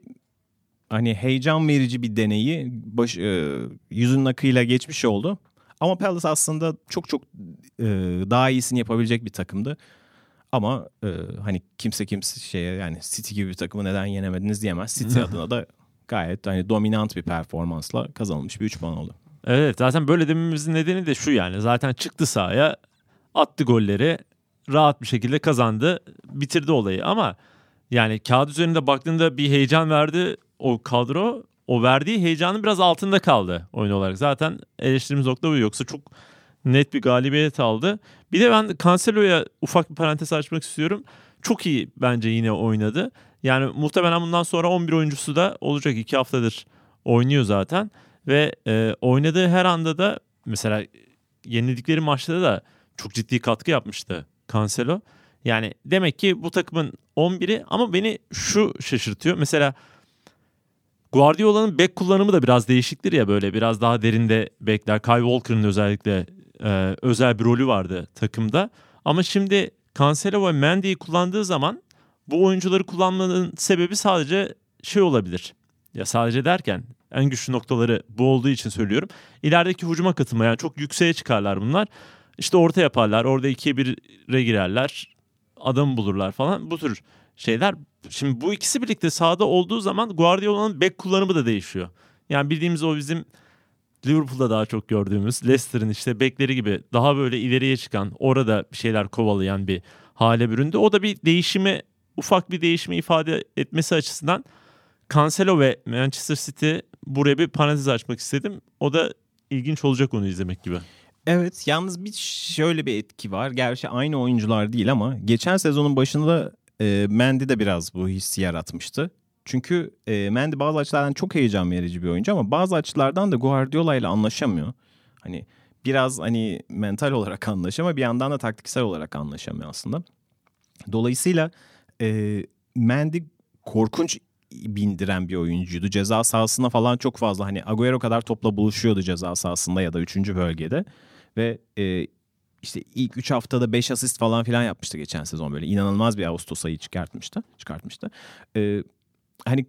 hani heyecan verici bir deneyi baş, e, yüzünün akıyla geçmiş oldu. Ama Palace aslında çok çok e, daha iyisini yapabilecek bir takımdı. Ama e, hani kimse kimse şeye yani City gibi bir takımı neden yenemediniz diyemez. City [LAUGHS] adına da gayet hani dominant bir performansla kazanılmış bir 3 puan oldu. Evet zaten böyle dememizin nedeni de şu yani. Zaten çıktı sahaya attı golleri rahat bir şekilde kazandı bitirdi olayı ama yani kağıt üzerinde baktığında bir heyecan verdi o kadro o verdiği heyecanın biraz altında kaldı oyun olarak. Zaten eleştirimiz nokta bu yoksa çok net bir galibiyet aldı. Bir de ben Cancelo'ya ufak bir parantez açmak istiyorum. Çok iyi bence yine oynadı. Yani muhtemelen bundan sonra 11 oyuncusu da olacak. 2 haftadır oynuyor zaten. Ve e, oynadığı her anda da mesela yenildikleri maçta da çok ciddi katkı yapmıştı Cancelo. Yani demek ki bu takımın 11'i ama beni şu şaşırtıyor. Mesela Guardiola'nın bek kullanımı da biraz değişiktir ya böyle biraz daha derinde bekler. Kyle Walker'ın özellikle e, özel bir rolü vardı takımda. Ama şimdi Cancelo ve Mendy'yi kullandığı zaman bu oyuncuları kullanmanın sebebi sadece şey olabilir. Ya sadece derken en güçlü noktaları bu olduğu için söylüyorum. İlerideki hücuma katılma yani çok yükseğe çıkarlar bunlar. İşte orta yaparlar. Orada ikiye bire girerler. Adam bulurlar falan. Bu tür şeyler. Şimdi bu ikisi birlikte sahada olduğu zaman Guardiola'nın bek kullanımı da değişiyor. Yani bildiğimiz o bizim Liverpool'da daha çok gördüğümüz Leicester'ın işte bekleri gibi daha böyle ileriye çıkan orada bir şeyler kovalayan bir hale büründü. O da bir değişimi ufak bir değişimi ifade etmesi açısından Cancelo ve Manchester City buraya bir parantez açmak istedim. O da ilginç olacak onu izlemek gibi. Evet yalnız bir şöyle bir etki var. Gerçi aynı oyuncular değil ama geçen sezonun başında e, Mendy de biraz bu hissi yaratmıştı. Çünkü e, Mendy bazı açılardan çok heyecan verici bir oyuncu ama bazı açılardan da Guardiola ile anlaşamıyor. Hani biraz hani mental olarak [LAUGHS] anlaşamıyor bir yandan da taktiksel olarak anlaşamıyor aslında. Dolayısıyla e, Mendy korkunç bindiren bir oyuncuydu. Ceza sahasına falan çok fazla hani Agüero kadar topla buluşuyordu ceza sahasında ya da 3. bölgede. Ve e, işte ilk 3 haftada 5 asist falan filan yapmıştı geçen sezon böyle. inanılmaz bir Ağustos ayı çıkartmıştı. çıkartmıştı. E, hani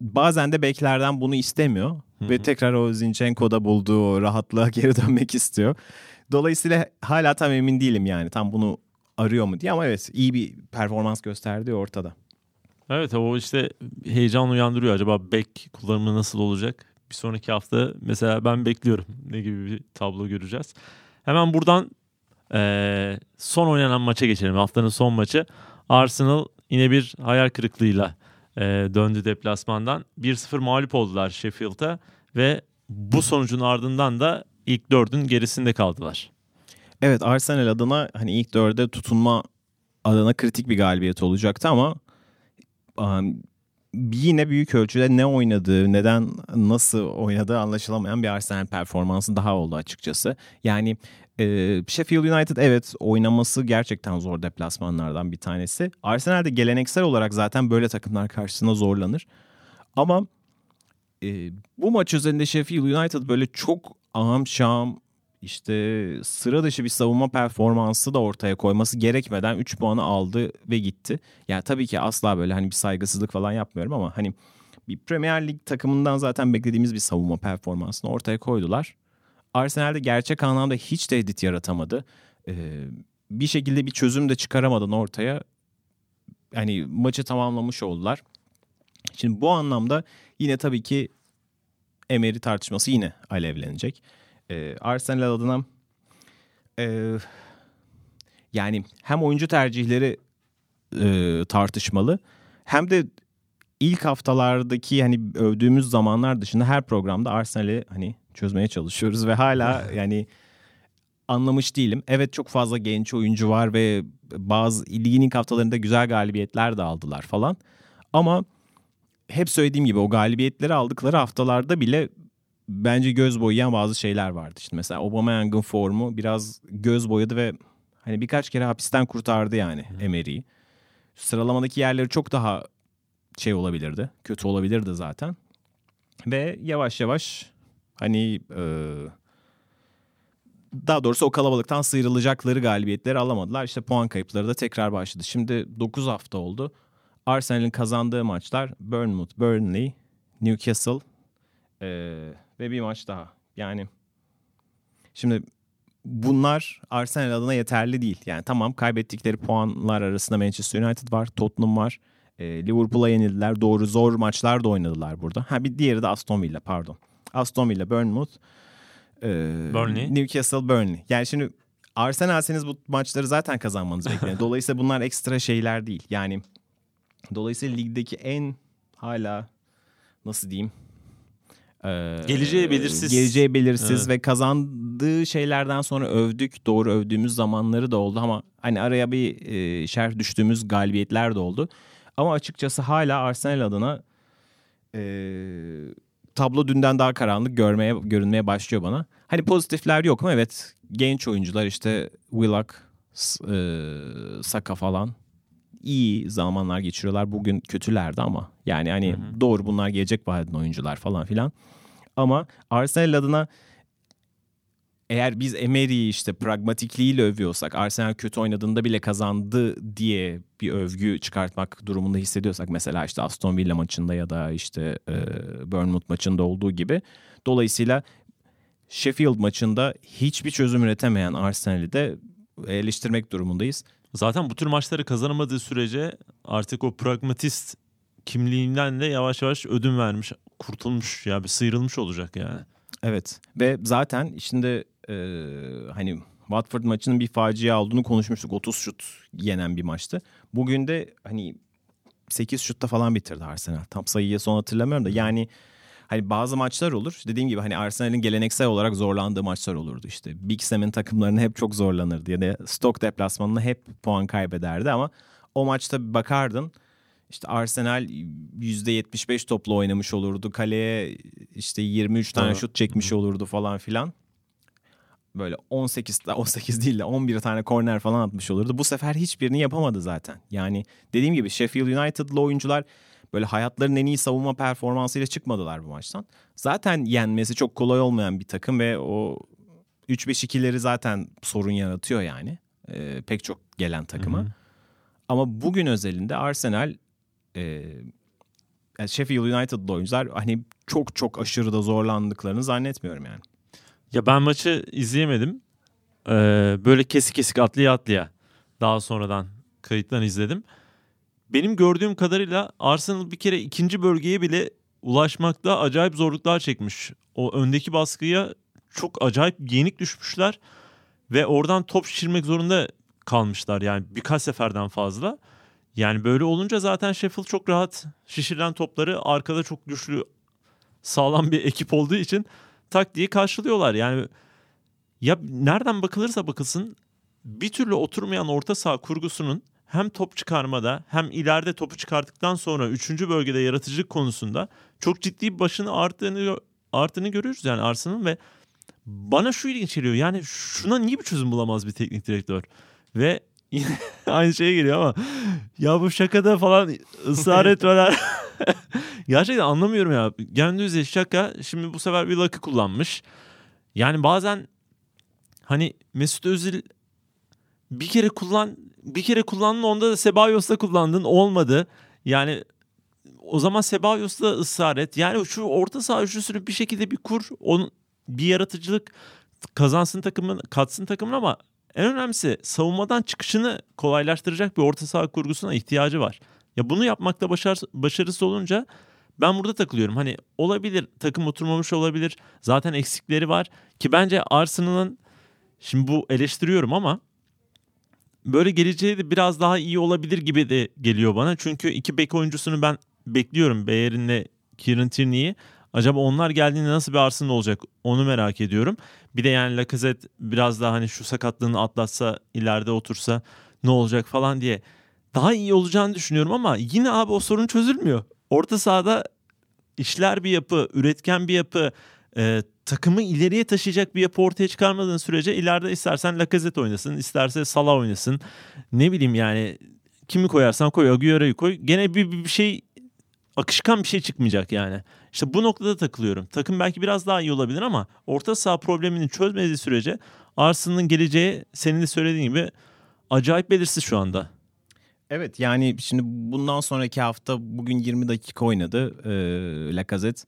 bazen de beklerden bunu istemiyor. Hı-hı. Ve tekrar o Zinchenko'da bulduğu o rahatlığa [LAUGHS] geri dönmek istiyor. Dolayısıyla hala tam emin değilim yani tam bunu arıyor mu diye ama evet iyi bir performans gösterdiği ortada. Evet o işte heyecan uyandırıyor. Acaba bek kullanımı nasıl olacak? Bir sonraki hafta mesela ben bekliyorum. Ne gibi bir tablo göreceğiz. Hemen buradan e, son oynanan maça geçelim. Haftanın son maçı. Arsenal yine bir hayal kırıklığıyla e, döndü deplasmandan. 1-0 mağlup oldular Sheffield'a ve bu sonucun ardından da ilk dördün gerisinde kaldılar. Evet Arsenal adına hani ilk dörde tutunma adına kritik bir galibiyet olacaktı ama um, yine büyük ölçüde ne oynadığı, neden nasıl oynadığı anlaşılamayan bir Arsenal performansı daha oldu açıkçası. Yani e, Sheffield United evet oynaması gerçekten zor deplasmanlardan bir tanesi. Arsenal de geleneksel olarak zaten böyle takımlar karşısında zorlanır. Ama e, bu maç üzerinde Sheffield United böyle çok aham şam işte sıra dışı bir savunma performansı da ortaya koyması gerekmeden 3 puanı aldı ve gitti. Yani tabii ki asla böyle hani bir saygısızlık falan yapmıyorum ama hani bir Premier Lig takımından zaten beklediğimiz bir savunma performansını ortaya koydular. Arsenal'de gerçek anlamda hiç tehdit yaratamadı. Ee, bir şekilde bir çözüm de çıkaramadan ortaya hani maçı tamamlamış oldular. Şimdi bu anlamda yine tabii ki Emery tartışması yine alevlenecek e, Arsenal adına e, yani hem oyuncu tercihleri e, tartışmalı hem de ilk haftalardaki hani övdüğümüz zamanlar dışında her programda Arsenal'i hani çözmeye çalışıyoruz ve hala [LAUGHS] yani anlamış değilim. Evet çok fazla genç oyuncu var ve bazı ligin ilk haftalarında güzel galibiyetler de aldılar falan. Ama hep söylediğim gibi o galibiyetleri aldıkları haftalarda bile bence göz boyayan bazı şeyler vardı. İşte mesela Aubameyang'ın formu biraz göz boyadı ve hani birkaç kere hapisten kurtardı yani Emery'i. Sıralamadaki yerleri çok daha şey olabilirdi. Kötü olabilirdi zaten. Ve yavaş yavaş hani e, daha doğrusu o kalabalıktan sıyrılacakları galibiyetleri alamadılar. İşte puan kayıpları da tekrar başladı. Şimdi 9 hafta oldu. Arsenal'in kazandığı maçlar Bournemouth, Burnley, Newcastle, ee, ve bir maç daha. Yani şimdi bunlar Arsenal adına yeterli değil. Yani tamam kaybettikleri puanlar arasında Manchester United var, Tottenham var. E, Liverpool'a yenildiler. Doğru zor maçlar da oynadılar burada. Ha bir diğeri de Aston Villa pardon. Aston Villa, Bournemouth, e, Burnley. Newcastle, Burnley. Yani şimdi Arsenal'seniz bu maçları zaten kazanmanız bekleniyor. [LAUGHS] Dolayısıyla bunlar ekstra şeyler değil. Yani dolayısıyla ligdeki en hala nasıl diyeyim e, Geleceği belirsiz. Geleceği belirsiz Evet. ve kazandığı şeylerden sonra övdük. Doğru övdüğümüz zamanları da oldu ama hani araya bir e, şerh düştüğümüz galibiyetler de oldu. Ama açıkçası hala Arsenal adına e, tablo dünden daha karanlık görmeye görünmeye başlıyor bana. Hani pozitifler yok mu? Evet. Genç oyuncular işte Willock, e, Saka falan iyi zamanlar geçiriyorlar. Bugün kötülerdi ama yani hani doğru bunlar gelecek vadeden oyuncular falan filan. Ama Arsenal adına eğer biz Emery'i işte pragmatikliğiyle övüyorsak, Arsenal kötü oynadığında bile kazandı diye bir övgü çıkartmak durumunda hissediyorsak mesela işte Aston Villa maçında ya da işte e, Bournemouth maçında olduğu gibi. Dolayısıyla Sheffield maçında hiçbir çözüm üretemeyen Arsenal'i de eleştirmek durumundayız. Zaten bu tür maçları kazanamadığı sürece artık o pragmatist kimliğinden de yavaş yavaş ödün vermiş, kurtulmuş ya bir sıyrılmış olacak yani. Evet ve zaten şimdi e, hani Watford maçının bir facia olduğunu konuşmuştuk. 30 şut yenen bir maçtı. Bugün de hani 8 şutta falan bitirdi Arsenal. Tam sayıyı son hatırlamıyorum da yani hani bazı maçlar olur. Dediğim gibi hani Arsenal'in geleneksel olarak zorlandığı maçlar olurdu işte. Big Sam'in takımlarını hep çok zorlanırdı ya da Stoke deplasmanında hep puan kaybederdi ama o maçta bakardın işte Arsenal %75 topla oynamış olurdu. Kaleye işte 23 tane şut çekmiş olurdu falan filan. Böyle 18 18 değil de 11 tane korner falan atmış olurdu. Bu sefer hiçbirini yapamadı zaten. Yani dediğim gibi Sheffield United'lı oyuncular böyle hayatlarının en iyi savunma performansıyla çıkmadılar bu maçtan. Zaten yenmesi çok kolay olmayan bir takım ve o 3-5-2'leri zaten sorun yaratıyor yani. Ee, pek çok gelen takıma. Hı hı. Ama bugün özelinde Arsenal e, yani Sheffield United'lı oyuncular hani çok çok aşırı da zorlandıklarını zannetmiyorum yani. Ya ben maçı izleyemedim. Ee, böyle kesik kesik atlaya atlaya daha sonradan kayıttan izledim. Benim gördüğüm kadarıyla Arsenal bir kere ikinci bölgeye bile ulaşmakta acayip zorluklar çekmiş. O öndeki baskıya çok acayip yenik düşmüşler ve oradan top şişirmek zorunda kalmışlar yani birkaç seferden fazla. Yani böyle olunca zaten Sheffield çok rahat şişirilen topları arkada çok güçlü sağlam bir ekip olduğu için tak diye karşılıyorlar. Yani ya nereden bakılırsa bakılsın bir türlü oturmayan orta saha kurgusunun hem top çıkarmada hem ileride topu çıkarttıktan sonra 3. bölgede yaratıcılık konusunda çok ciddi bir başını arttığını arttığını görüyoruz yani Arsenal'ın ve bana şu ilginç geliyor. Yani şuna niye bir çözüm bulamaz bir teknik direktör? Ve yine [LAUGHS] aynı şeye geliyor ama ya bu şakada falan ısrar etmeler [LAUGHS] Gerçekten anlamıyorum ya. Gendüz'e şaka şimdi bu sefer bir lakı kullanmış. Yani bazen hani Mesut Özil bir kere kullan bir kere kullandın onda da Sebayos'ta kullandın olmadı. Yani o zaman Sebayos'ta ısrar et. Yani şu orta saha üçlüsünü bir şekilde bir kur. Onun bir yaratıcılık kazansın takımın, katsın takımın ama en önemlisi savunmadan çıkışını kolaylaştıracak bir orta saha kurgusuna ihtiyacı var. Ya bunu yapmakta başar, başarısız olunca ben burada takılıyorum. Hani olabilir takım oturmamış olabilir. Zaten eksikleri var ki bence Arsenal'ın şimdi bu eleştiriyorum ama böyle geleceği de biraz daha iyi olabilir gibi de geliyor bana. Çünkü iki bek oyuncusunu ben bekliyorum. Bayern'le Kieran Tierney'i. Acaba onlar geldiğinde nasıl bir Arsenal olacak onu merak ediyorum. Bir de yani Lacazette biraz daha hani şu sakatlığını atlatsa ileride otursa ne olacak falan diye daha iyi olacağını düşünüyorum ama yine abi o sorun çözülmüyor. Orta sahada işler bir yapı, üretken bir yapı, e, takımı ileriye taşıyacak bir yapı ortaya çıkarmadığın sürece ileride istersen Lacazette oynasın, isterse Salah oynasın. Ne bileyim yani kimi koyarsan koy, Agüero'yu koy. Gene bir, bir şey akışkan bir şey çıkmayacak yani. İşte bu noktada takılıyorum. Takım belki biraz daha iyi olabilir ama orta saha problemini çözmediği sürece Arsenal'ın geleceği senin de söylediğin gibi acayip belirsiz şu anda. Evet yani şimdi bundan sonraki hafta bugün 20 dakika oynadı e, Lacazette.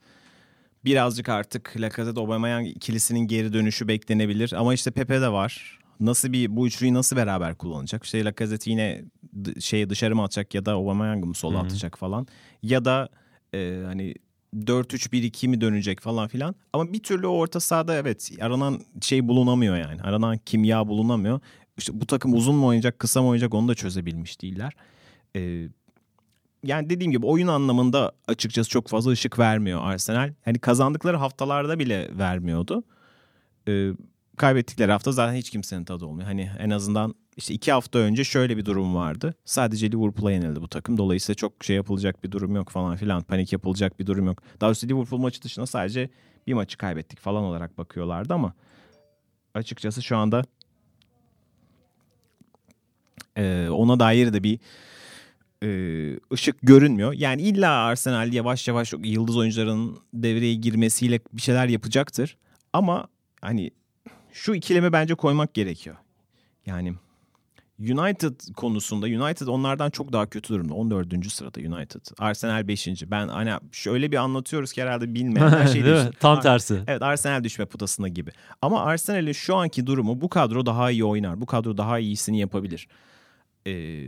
Birazcık artık Lacazette Aubameyang ikilisinin geri dönüşü beklenebilir ama işte Pepe de var. Nasıl bir bu üçlüyü nasıl beraber kullanacak? İşte Lacazette yine şeye dışarı mı atacak ya da Aubameyang'ı mı sola atacak falan. Ya da e, hani 4-3-1-2 mi dönecek falan filan. Ama bir türlü orta sahada evet aranan şey bulunamıyor yani. Aranan kimya bulunamıyor. İşte bu takım uzun mu oynayacak, kısa mı oynayacak onu da çözebilmiş değiller. Ee, yani dediğim gibi oyun anlamında açıkçası çok fazla ışık vermiyor Arsenal. Hani kazandıkları haftalarda bile vermiyordu. Ee, kaybettikleri hafta zaten hiç kimsenin tadı olmuyor. Hani en azından işte iki hafta önce şöyle bir durum vardı. Sadece Liverpool'a yenildi bu takım. Dolayısıyla çok şey yapılacak bir durum yok falan filan. Panik yapılacak bir durum yok. Daha doğrusu Liverpool maçı dışında sadece bir maçı kaybettik falan olarak bakıyorlardı ama açıkçası şu anda e, ona dair de bir e, ışık görünmüyor. Yani illa Arsenal yavaş yavaş yıldız oyuncuların devreye girmesiyle bir şeyler yapacaktır. Ama hani şu ikileme bence koymak gerekiyor. Yani United konusunda United onlardan çok daha kötü durumda. 14. sırada United. Arsenal 5. Ben hani şöyle bir anlatıyoruz ki herhalde bilmeyenler [LAUGHS] şey Değil Tam tersi. Evet Arsenal düşme potasında gibi. Ama Arsenal'in şu anki durumu bu kadro daha iyi oynar. Bu kadro daha iyisini yapabilir. Ee,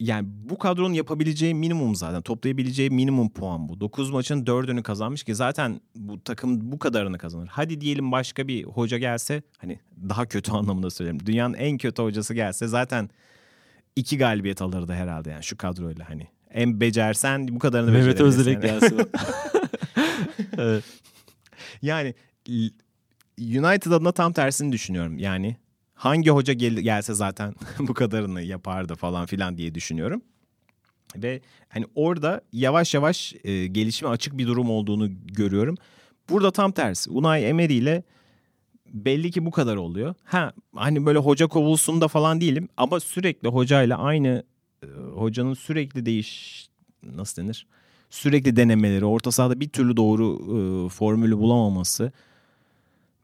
yani bu kadronun yapabileceği minimum zaten. Toplayabileceği minimum puan bu. 9 maçın 4'ünü kazanmış ki zaten bu takım bu kadarını kazanır. Hadi diyelim başka bir hoca gelse hani daha kötü [LAUGHS] anlamında söyleyeyim. Dünyanın en kötü hocası gelse zaten iki galibiyet alırdı herhalde yani şu kadroyla hani. En becersen bu kadarını Mehmet becerebilirsin Özdilek yani. gelsin. [LAUGHS] evet. Yani United adına tam tersini düşünüyorum. Yani hangi hoca gel- gelse zaten [LAUGHS] bu kadarını yapardı falan filan diye düşünüyorum. Ve hani orada yavaş yavaş e, gelişime açık bir durum olduğunu görüyorum. Burada tam tersi. Unai Emery ile belli ki bu kadar oluyor. Ha hani böyle hoca kovulsun da falan değilim ama sürekli hocayla aynı e, hocanın sürekli değiş nasıl denir? Sürekli denemeleri, orta sahada bir türlü doğru e, formülü bulamaması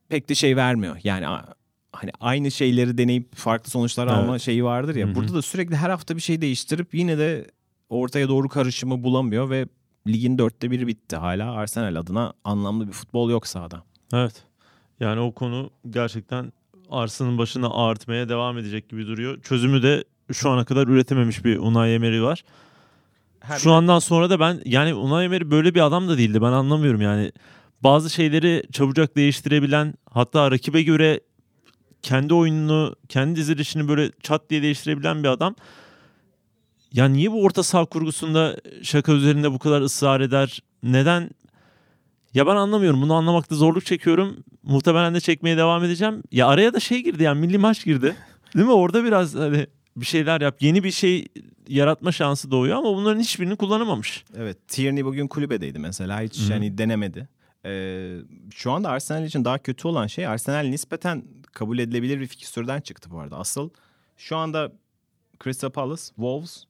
pek de şey vermiyor. Yani hani aynı şeyleri deneyip farklı sonuçlar Evet. alma şeyi vardır ya. Hı hı. Burada da sürekli her hafta bir şey değiştirip yine de ortaya doğru karışımı bulamıyor ve ligin dörtte biri bitti. Hala Arsenal adına anlamlı bir futbol yok sahada. Evet. Yani o konu gerçekten Arsenal'ın başına ağartmaya devam edecek gibi duruyor. Çözümü de şu ana kadar üretememiş bir Unai Emery var. Şu andan sonra da ben yani Unai Emery böyle bir adam da değildi. Ben anlamıyorum yani. Bazı şeyleri çabucak değiştirebilen hatta rakibe göre kendi oyununu, kendi dizilişini böyle çat diye değiştirebilen bir adam. Ya niye bu orta saha kurgusunda şaka üzerinde bu kadar ısrar eder? Neden? Ya ben anlamıyorum. Bunu anlamakta zorluk çekiyorum. Muhtemelen de çekmeye devam edeceğim. Ya araya da şey girdi yani milli maç girdi. [LAUGHS] Değil mi? Orada biraz hani bir şeyler yap. Yeni bir şey yaratma şansı doğuyor ama bunların hiçbirini kullanamamış. Evet Tierney bugün kulübedeydi mesela hiç Hı hı. hani denemedi. Ee, şu anda Arsenal için daha kötü olan şey Arsenal nispeten kabul edilebilir bir fikstürden çıktı bu arada. Asıl şu anda Crystal Palace, Wolves,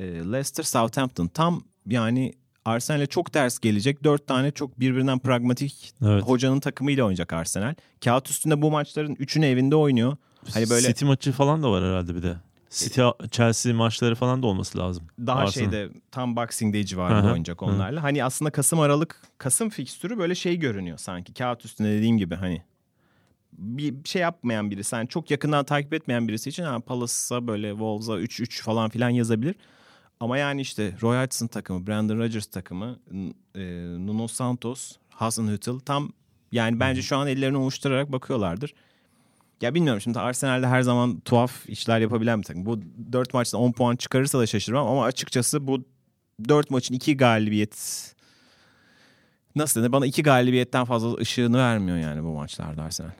e, Leicester, Southampton tam yani Arsenal'e çok ters gelecek. Dört tane çok birbirinden pragmatik Evet. hocanın takımıyla oynayacak Arsenal. Kağıt üstünde bu maçların üçünü evinde oynuyor. Hani böyle City maçı falan da var herhalde bir de. City Chelsea maçları falan da olması lazım. daha Arsenal. şeyde tam Boxing Day civarında oynayacak onlarla. Hani aslında Kasım Aralık Kasım fikstürü böyle şey görünüyor sanki. Kağıt üstünde dediğim gibi hani bir şey yapmayan birisi, hani çok yakından takip etmeyen birisi için ha, Palace'a böyle Wolves'a 3-3 falan filan yazabilir. Ama yani işte Roy Hodgson takımı, Brandon Rodgers takımı, e, Nuno Santos, Hasenhüttl tam yani bence şu an ellerini ovuşturarak bakıyorlardır. Ya bilmiyorum şimdi Arsenal'de her zaman tuhaf işler yapabilen bir takım. Bu 4 maçta 10 puan çıkarırsa da şaşırmam ama açıkçası bu 4 maçın 2 galibiyet nasıl denir bana 2 galibiyetten fazla ışığını vermiyor yani bu maçlarda Arsenal.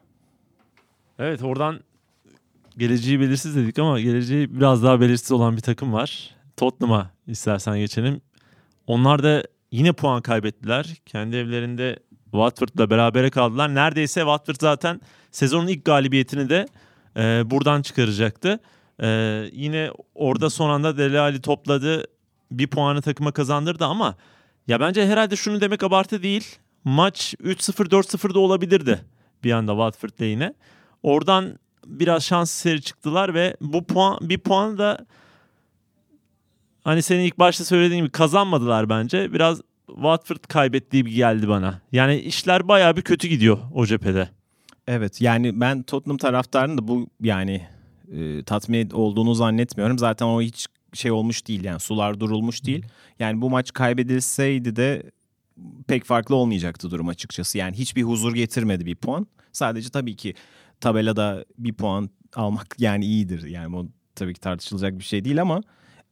Evet oradan geleceği belirsiz dedik ama geleceği biraz daha belirsiz olan bir takım var. Tottenham'a istersen geçelim. Onlar da yine puan kaybettiler. Kendi evlerinde Watford'la berabere kaldılar. Neredeyse Watford zaten sezonun ilk galibiyetini de e, buradan çıkaracaktı. E, yine orada son anda Dele Alli topladı. Bir puanı takıma kazandırdı ama ya bence herhalde şunu demek abartı değil. Maç 3-0 4-0 da olabilirdi bir anda Watford lehine. Oradan biraz şans seri çıktılar ve bu puan bir puan da hani senin ilk başta söylediğin gibi kazanmadılar bence. Biraz Watford kaybettiği gibi geldi bana. Yani işler bayağı bir kötü gidiyor o cephede. Evet yani ben Tottenham taraftarının da bu yani e, tatmin olduğunu zannetmiyorum. Zaten o hiç şey olmuş değil yani sular durulmuş değil. Yani bu maç kaybedilseydi de pek farklı olmayacaktı durum açıkçası. Yani hiçbir huzur getirmedi bir puan. Sadece tabii ki tabelada bir puan almak [LAUGHS] yani iyidir. Yani bu tabii ki tartışılacak bir şey değil ama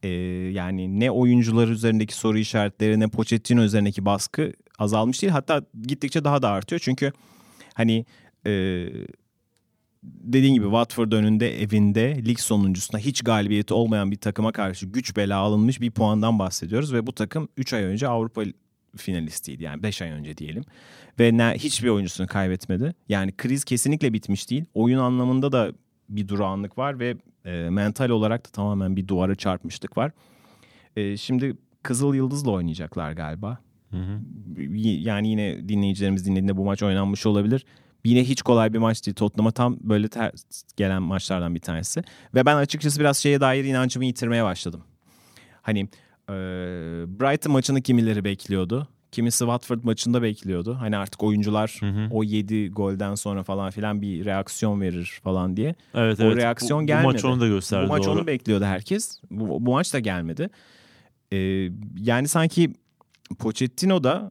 e, yani ne oyuncular üzerindeki soru işaretleri ne Pochettino üzerindeki baskı azalmış değil. Hatta gittikçe daha da artıyor. Çünkü hani e, dediğin gibi Watford önünde evinde lig sonuncusunda hiç galibiyeti olmayan bir takıma karşı güç bela alınmış bir puandan bahsediyoruz. Ve bu takım 3 ay önce Avrupa finalistiydi yani 5 ay önce diyelim. Ve ne, hiçbir oyuncusunu kaybetmedi. Yani kriz kesinlikle bitmiş değil. Oyun anlamında da bir durağanlık var ve e, mental olarak da tamamen bir duvara çarpmışlık var. E, şimdi Kızıl Yıldız'la oynayacaklar galiba. Hı hı. Yani yine dinleyicilerimiz dinlediğinde bu maç oynanmış olabilir. Yine hiç kolay bir maç değil. Tottenham'a tam böyle ters gelen maçlardan bir tanesi. Ve ben açıkçası biraz şeye dair inancımı yitirmeye başladım. Hani e, Brighton maçını kimileri bekliyordu. Kimisi Watford maçında bekliyordu. Hani artık oyuncular Hı hı. o 7 golden sonra falan filan bir reaksiyon verir falan diye. Evet O evet. reaksiyon bu, gelmedi. Bu maç onu da gösterdi bu maç doğru. onu bekliyordu herkes. Bu, bu maç da gelmedi. Ee, yani sanki Pochettino da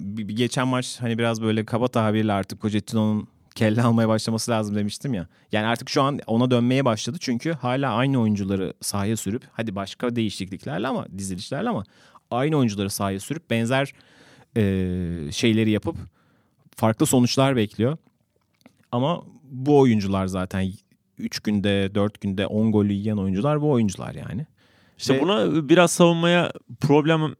bir geçen maç hani biraz böyle kaba tabirle artık Pochettino'nun kelle almaya başlaması lazım demiştim ya. Yani artık şu an ona dönmeye başladı çünkü hala aynı oyuncuları sahaya sürüp hadi başka değişikliklerle ama dizilişlerle ama aynı oyuncuları sahaya sürüp benzer e, şeyleri yapıp farklı sonuçlar bekliyor. Ama bu oyuncular zaten 3 günde 4 günde 10 golü yiyen oyuncular bu oyuncular yani. İşte Ve- buna biraz savunmaya problem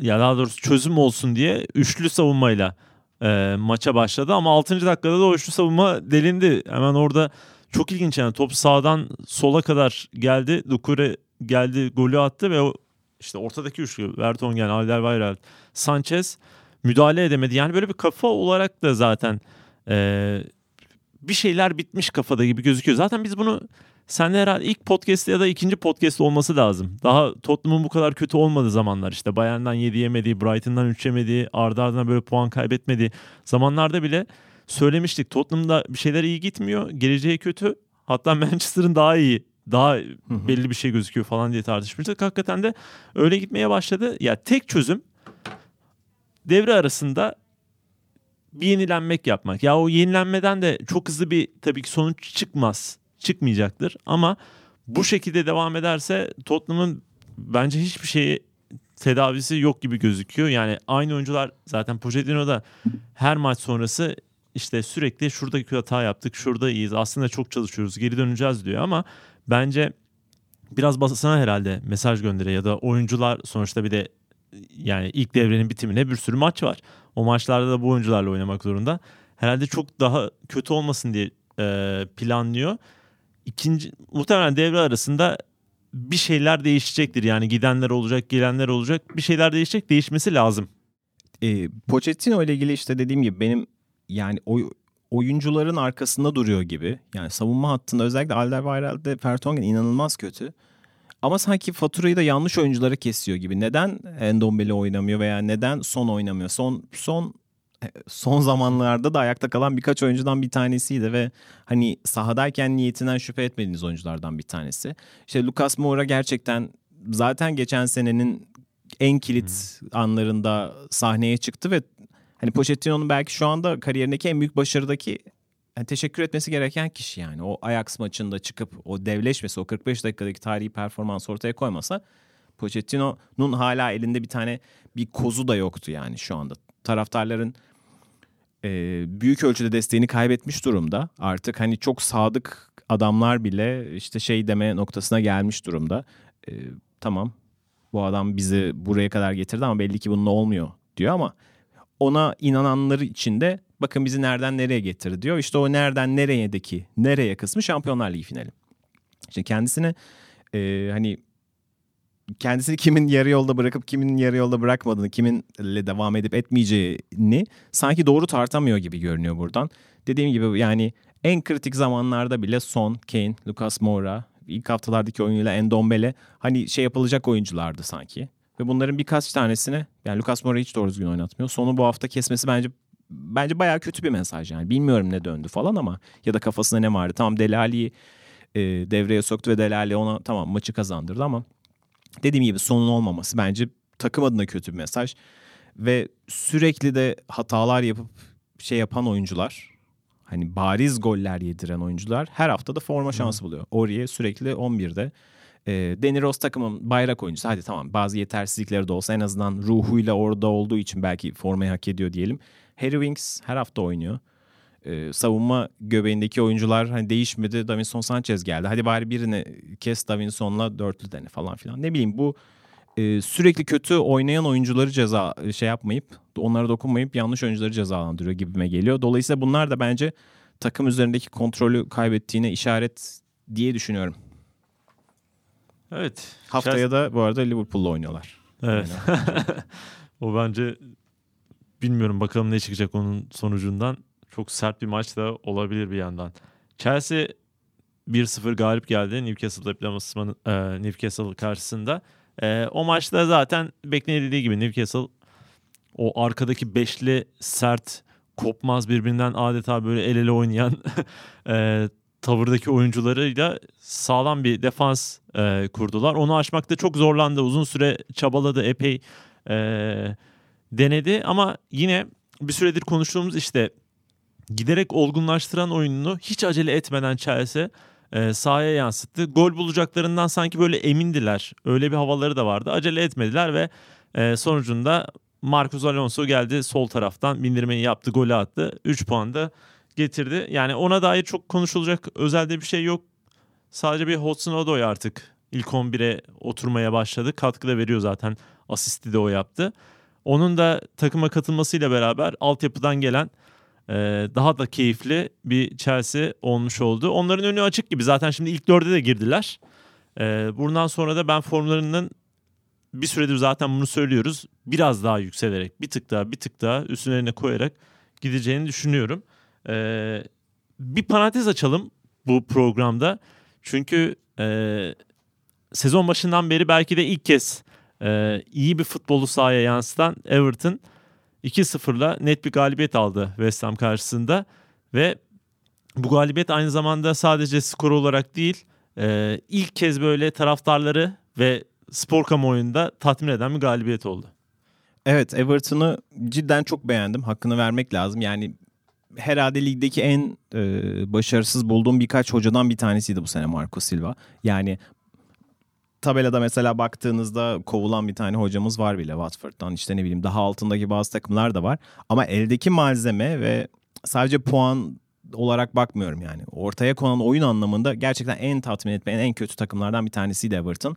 ya daha doğrusu çözüm olsun diye üçlü savunmayla e, maça başladı ama 6. dakikada da o üçlü savunma delindi. Hemen orada çok ilginç yani top sağdan sola kadar geldi. Dukure geldi golü attı ve o işte ortadaki üçlü Vertonghen, Alderweireld, Sanchez müdahale edemedi. Yani böyle bir kafa olarak da zaten e, bir şeyler bitmiş kafada gibi gözüküyor. Zaten biz bunu sen herhalde ilk podcast ya da ikinci podcast olması lazım. Daha Tottenham'ın bu kadar kötü olmadığı zamanlar işte Bayern'den 7 yemediği, Brighton'dan 3 yemediği, ardı ardına böyle puan kaybetmediği zamanlarda bile söylemiştik. Tottenham'da bir şeyler iyi gitmiyor, geleceği kötü. Hatta [LAUGHS] Manchester'ın daha iyi, daha belli bir şey gözüküyor falan diye tartışmıştık. Hakikaten de öyle gitmeye başladı. Ya tek çözüm devre arasında bir yenilenmek yapmak. Ya o yenilenmeden de çok hızlı bir tabii ki sonuç çıkmaz. Çıkmayacaktır ama bu şekilde devam ederse Tottenham'ın bence hiçbir şeyi tedavisi yok gibi gözüküyor. Yani aynı oyuncular zaten Pochettino da her maç sonrası işte sürekli şuradaki hata yaptık, şurada iyiyiz. Aslında çok çalışıyoruz, geri döneceğiz diyor ama bence biraz basına herhalde mesaj gönderiyor ya da oyuncular sonuçta bir de yani ilk devrenin bitimine bir sürü maç var. O maçlarda da bu oyuncularla oynamak zorunda. Herhalde çok daha kötü olmasın diye planlıyor. İkinci muhtemelen devre arasında bir şeyler değişecektir. Yani gidenler olacak, gelenler olacak. Bir şeyler değişecek, değişmesi lazım. E, Pochettino ile ilgili işte dediğim gibi benim yani oy, oyuncuların arkasında duruyor gibi. Yani savunma hattında özellikle Alderweireld'de Vertonghen inanılmaz kötü. Ama sanki faturayı da yanlış oyunculara kesiyor gibi. Neden Endombele oynamıyor veya neden Son oynamıyor? Son son son zamanlarda da ayakta kalan birkaç oyuncudan bir tanesiydi ve hani sahadayken niyetinden şüphe etmediğiniz oyunculardan bir tanesi. İşte Lucas Moura gerçekten zaten geçen senenin en kilit anlarında sahneye çıktı ve hani Pochettino'nun belki şu anda kariyerindeki en büyük başarıdaki yani teşekkür etmesi gereken kişi yani. O Ajax maçında çıkıp o devleşmesi, o 45 dakikadaki tarihi performans ortaya koymasa Pochettino'nun hala elinde bir tane bir kozu da yoktu yani şu anda. Taraftarların e, büyük ölçüde desteğini kaybetmiş durumda. Artık hani çok sadık adamlar bile işte şey deme noktasına gelmiş durumda. E, tamam bu adam bizi buraya kadar getirdi ama belli ki bununla olmuyor diyor ama ona inananlar için de bakın bizi nereden nereye getirdi diyor. İşte o nereden nereyedeki nereye kısmı Şampiyonlar Ligi finali. İşte kendisine e, hani kendisini kimin yarı yolda bırakıp kimin yarı yolda bırakmadığını, kiminle devam edip etmeyeceğini sanki doğru tartamıyor gibi görünüyor buradan. Dediğim gibi yani en kritik zamanlarda bile Son, Kane, Lucas Moura, ilk haftalardaki oyunuyla Endombele hani şey yapılacak oyunculardı sanki. Ve bunların birkaç tanesini yani Lucas Moura hiç doğru düzgün oynatmıyor. Sonu bu hafta kesmesi bence bence bayağı kötü bir mesaj yani. Bilmiyorum ne döndü falan ama ya da kafasında ne vardı. Tamam Delali'yi e, devreye soktu ve Delali ona tamam maçı kazandırdı ama dediğim gibi sonun olmaması bence takım adına kötü bir mesaj. Ve sürekli de hatalar yapıp şey yapan oyuncular hani bariz goller yediren oyuncular her hafta da forma şansı buluyor. Oriye sürekli 11'de. E, Danny Rose takımın bayrak oyuncusu. Hadi tamam bazı yetersizlikleri de olsa en azından ruhuyla orada olduğu için belki formayı hak ediyor diyelim. Harry Winks her hafta oynuyor. E, savunma göbeğindeki oyuncular hani değişmedi. Davinson Sanchez geldi. Hadi bari birini kes Davinson'la dörtlü dene falan filan. Ne bileyim bu e, sürekli kötü oynayan oyuncuları ceza şey yapmayıp onlara dokunmayıp yanlış oyuncuları cezalandırıyor gibime geliyor. Dolayısıyla bunlar da bence takım üzerindeki kontrolü kaybettiğine işaret diye düşünüyorum. Evet. Haftaya da bu arada Liverpool'la oynuyorlar. Evet. [LAUGHS] o bence bilmiyorum bakalım ne çıkacak onun sonucundan. Çok sert bir maç da olabilir bir yandan. Chelsea 1-0 galip geldi Newcastle deplasmanı e, Newcastle karşısında. E, o maçta zaten beklenildiği gibi Newcastle o arkadaki beşli sert kopmaz birbirinden adeta böyle el ele oynayan [LAUGHS] e, tavırdaki oyuncularıyla sağlam bir defans e, kurdular. Onu aşmakta çok zorlandı. Uzun süre çabaladı. Epey e, denedi ama yine bir süredir konuştuğumuz işte giderek olgunlaştıran oyununu hiç acele etmeden Chelsea e, sahaya yansıttı. Gol bulacaklarından sanki böyle emindiler. Öyle bir havaları da vardı. Acele etmediler ve e, sonucunda Marcos Alonso geldi sol taraftan bindirmeyi yaptı, golü attı. 3 puan da getirdi. Yani ona dair çok konuşulacak özelde bir şey yok. Sadece bir Hudson Odoi artık ilk 11'e oturmaya başladı. Katkı da veriyor zaten. Asisti de o yaptı. Onun da takıma katılmasıyla beraber altyapıdan gelen daha da keyifli bir Chelsea olmuş oldu. Onların önü açık gibi. Zaten şimdi ilk dörde de girdiler. E, bundan sonra da ben formlarının bir süredir zaten bunu söylüyoruz. Biraz daha yükselerek bir tık daha bir tık daha üstlerine koyarak gideceğini düşünüyorum. Ee, bir parantez açalım bu programda. Çünkü e, sezon başından beri belki de ilk kez e, iyi bir futbolu sahaya yansıtan Everton 2-0'la net bir galibiyet aldı West Ham karşısında ve bu galibiyet aynı zamanda sadece skor olarak değil e, ilk kez böyle taraftarları ve spor kamuoyunda tatmin eden bir galibiyet oldu. Evet Everton'ı cidden çok beğendim. Hakkını vermek lazım. Yani herhalde ligdeki en e, başarısız bulduğum birkaç hocadan bir tanesiydi bu sene Marco Silva. Yani tabelada mesela baktığınızda kovulan bir tane hocamız var bile Watford'dan işte ne bileyim daha altındaki bazı takımlar da var. Ama eldeki malzeme ve sadece puan olarak bakmıyorum yani. Ortaya konan oyun anlamında gerçekten en tatmin etmeyen en kötü takımlardan bir tanesiydi Everton.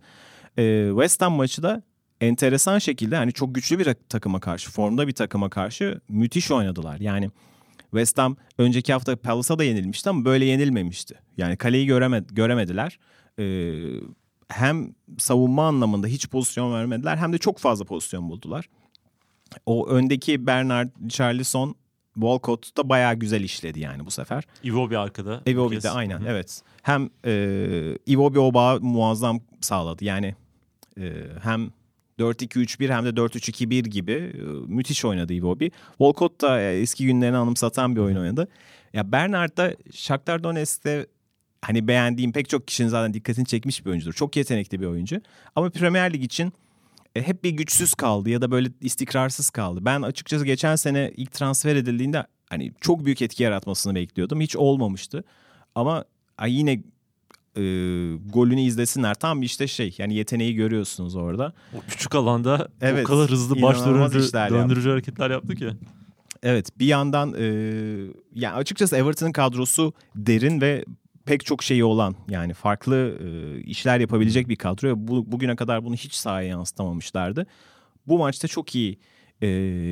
Ee, West Ham maçı da enteresan şekilde hani çok güçlü bir takıma karşı, formda bir takıma karşı müthiş oynadılar. Yani West Ham önceki hafta Palace'a da yenilmişti ama böyle yenilmemişti. Yani kaleyi göremed göremediler. Ee, hem savunma anlamında hiç pozisyon vermediler hem de çok fazla pozisyon buldular. O öndeki Bernard, Charlison, Walcott da bayağı güzel işledi yani bu sefer. Iwobi arkada. Iwobi de aynen Hı-hı. evet. Hem e, Iwobi o bağı muazzam sağladı. Yani e, hem 4-2-3-1 hem de 4-3-2-1 gibi e, müthiş oynadı Iwobi. Walcott da e, eski günlerini anımsatan bir oyun oynadı. Ya Bernard da Shakhtar Donetsk'te hani beğendiğim pek çok kişinin zaten dikkatini çekmiş bir oyuncudur. Çok yetenekli bir oyuncu. Ama Premier Lig için e, hep bir güçsüz kaldı ya da böyle istikrarsız kaldı. Ben açıkçası geçen sene ilk transfer edildiğinde hani çok büyük etki yaratmasını bekliyordum. Hiç olmamıştı. Ama yine e, golünü izlesinler. Tam işte şey yani yeteneği görüyorsunuz orada. O küçük alanda evet, o kadar hızlı baş döndürücü, döndürücü hareketler yaptı ki. Evet bir yandan e, yani açıkçası Everton'ın kadrosu derin ve pek çok şeyi olan yani farklı e, işler yapabilecek bir kadro. Bu, bugüne kadar bunu hiç sahaya yansıtamamışlardı. Bu maçta çok iyi e,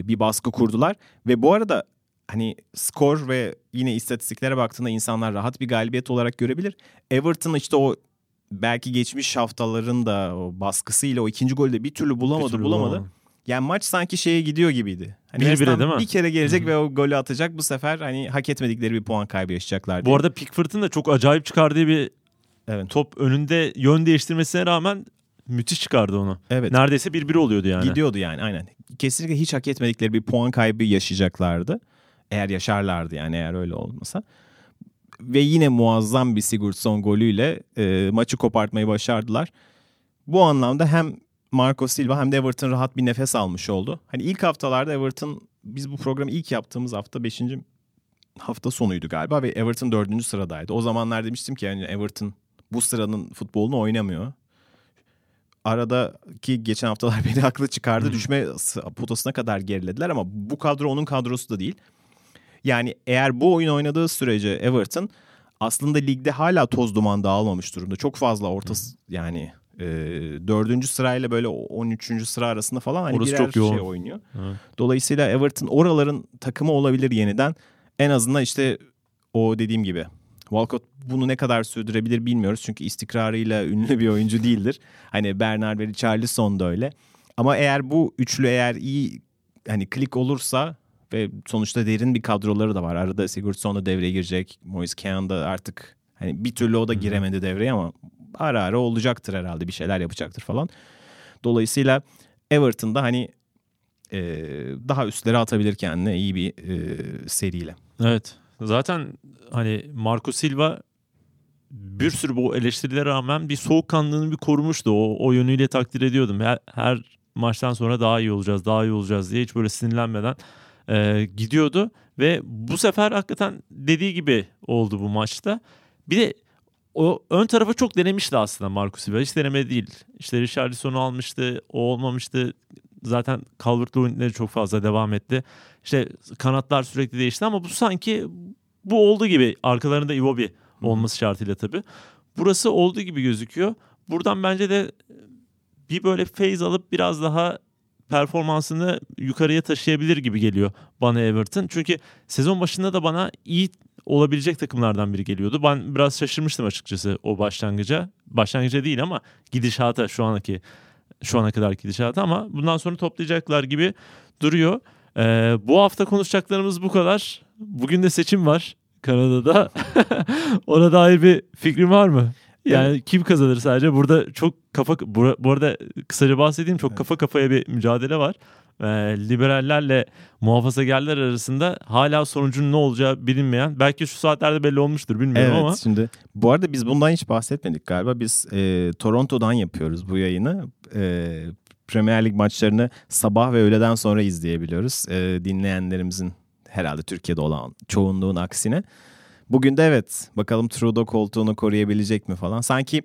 bir baskı kurdular ve bu arada hani skor ve yine istatistiklere baktığında insanlar rahat bir galibiyet olarak görebilir. Everton işte o belki geçmiş haftaların da o baskısıyla o ikinci golü de bir türlü bulamadı bir türlü bulamadı. bulamadı. Yani maç sanki şeye gidiyor gibiydi. Hani bir bire değil mi? Bir kere gelecek Hı-hı. ve o golü atacak. Bu sefer hani hak etmedikleri bir puan kaybı yaşayacaklar. Bu arada Pickford'un da çok acayip çıkardığı bir evet. top önünde yön değiştirmesine rağmen müthiş çıkardı onu. Evet. Neredeyse 1-1 oluyordu yani. Gidiyordu yani aynen. Kesinlikle hiç hak etmedikleri bir puan kaybı yaşayacaklardı. Eğer yaşarlardı yani eğer öyle olmasa. Ve yine muazzam bir Sigurdsson golüyle e, maçı kopartmayı başardılar. Bu anlamda hem Marco Silva hem de Everton rahat bir nefes almış oldu. Hani ilk haftalarda Everton biz bu programı ilk yaptığımız hafta 5. hafta sonuydu galiba ve Everton 4. sıradaydı. O zamanlar demiştim ki yani Everton bu sıranın futbolunu oynamıyor. aradaki geçen haftalar [LAUGHS] beni haklı çıkardı. Düşme potasına kadar gerilediler ama bu kadro onun kadrosu da değil. Yani eğer bu oyun oynadığı sürece Everton aslında ligde hala toz duman dağılmamış durumda. Çok fazla orta yani e, dördüncü sırayla böyle 13. sıra arasında falan hani Orası birer çok yoğun. şey oynuyor. Evet. Dolayısıyla Everton oraların takımı olabilir yeniden. En azından işte o dediğim gibi Walcott bunu ne kadar sürdürebilir bilmiyoruz. Çünkü istikrarıyla [LAUGHS] ünlü bir oyuncu değildir. Hani Bernard ve Richarlison da öyle. Ama eğer bu üçlü eğer iyi hani klik olursa ve sonuçta derin bir kadroları da var. Arada Sigurdsson da devreye girecek. Moise Kean da artık hani bir türlü o da giremedi devreye ama ara ara olacaktır herhalde bir şeyler yapacaktır falan. Dolayısıyla Everton'da hani e, daha üstlere atabilir kendine iyi bir e, seriyle. Evet. Zaten hani Marco Silva bir sürü bu eleştirilere rağmen bir soğukkanlılığını bir korumuştu. O, o yönüyle takdir ediyordum. Her, her maçtan sonra daha iyi olacağız, daha iyi olacağız diye hiç böyle sinirlenmeden e, gidiyordu. Ve bu sefer hakikaten dediği gibi oldu bu maçta. Bir de o ön tarafa çok denemişti aslında Marco Silva. Hiç deneme değil. İşte Richarlison'u almıştı, o olmamıştı. Zaten Calvert-Lewin'leri çok fazla devam etti. İşte kanatlar sürekli değişti ama bu sanki bu oldu gibi. Arkalarında Iwobi olması şartıyla tabii. Burası olduğu gibi gözüküyor. Buradan bence de bir böyle phase alıp biraz daha performansını yukarıya taşıyabilir gibi geliyor bana Everton. Çünkü sezon başında da bana iyi olabilecek takımlardan biri geliyordu. Ben biraz şaşırmıştım açıkçası o başlangıca. Başlangıca değil ama gidişata şu anki şu ana kadar gidişata ama bundan sonra toplayacaklar gibi duruyor. Ee, bu hafta konuşacaklarımız bu kadar. Bugün de seçim var Kanada'da. [LAUGHS] Ona dair bir fikrin var mı? Yani kim kazanır sadece? Burada çok kafa bu arada kısaca bahsedeyim çok kafa kafaya bir mücadele var. Ee, liberallerle muhafazakarlar arasında hala sonucun ne olacağı bilinmeyen belki şu saatlerde belli olmuştur bilmiyorum Evet ama şimdi bu arada biz bundan hiç bahsetmedik galiba. Biz e, Toronto'dan yapıyoruz bu yayını. E, Premier Lig maçlarını sabah ve öğleden sonra izleyebiliyoruz. E, dinleyenlerimizin herhalde Türkiye'de olan çoğunluğun aksine. Bugün de evet bakalım Trudeau koltuğunu koruyabilecek mi falan. Sanki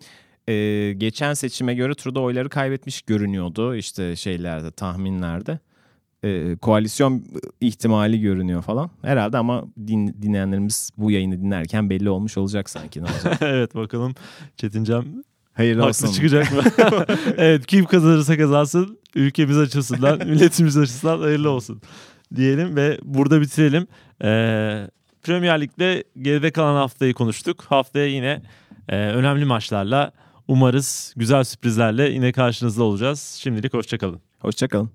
e, geçen seçime göre Trudeau oyları kaybetmiş görünüyordu işte şeylerde tahminlerde. E, koalisyon ihtimali görünüyor falan. Herhalde ama din, dinleyenlerimiz bu yayını dinlerken belli olmuş olacak sanki. Ne olacak? [LAUGHS] evet bakalım Çetincem Hayırlı haklı olsun. çıkacak mı? [LAUGHS] evet kim kazanırsa kazansın ülkemiz açısından [LAUGHS] milletimiz açısından hayırlı olsun diyelim ve burada bitirelim. Ee, Premier Lig'de geride kalan haftayı konuştuk. Haftaya yine e, önemli maçlarla umarız güzel sürprizlerle yine karşınızda olacağız. Şimdilik hoşçakalın. Hoşçakalın.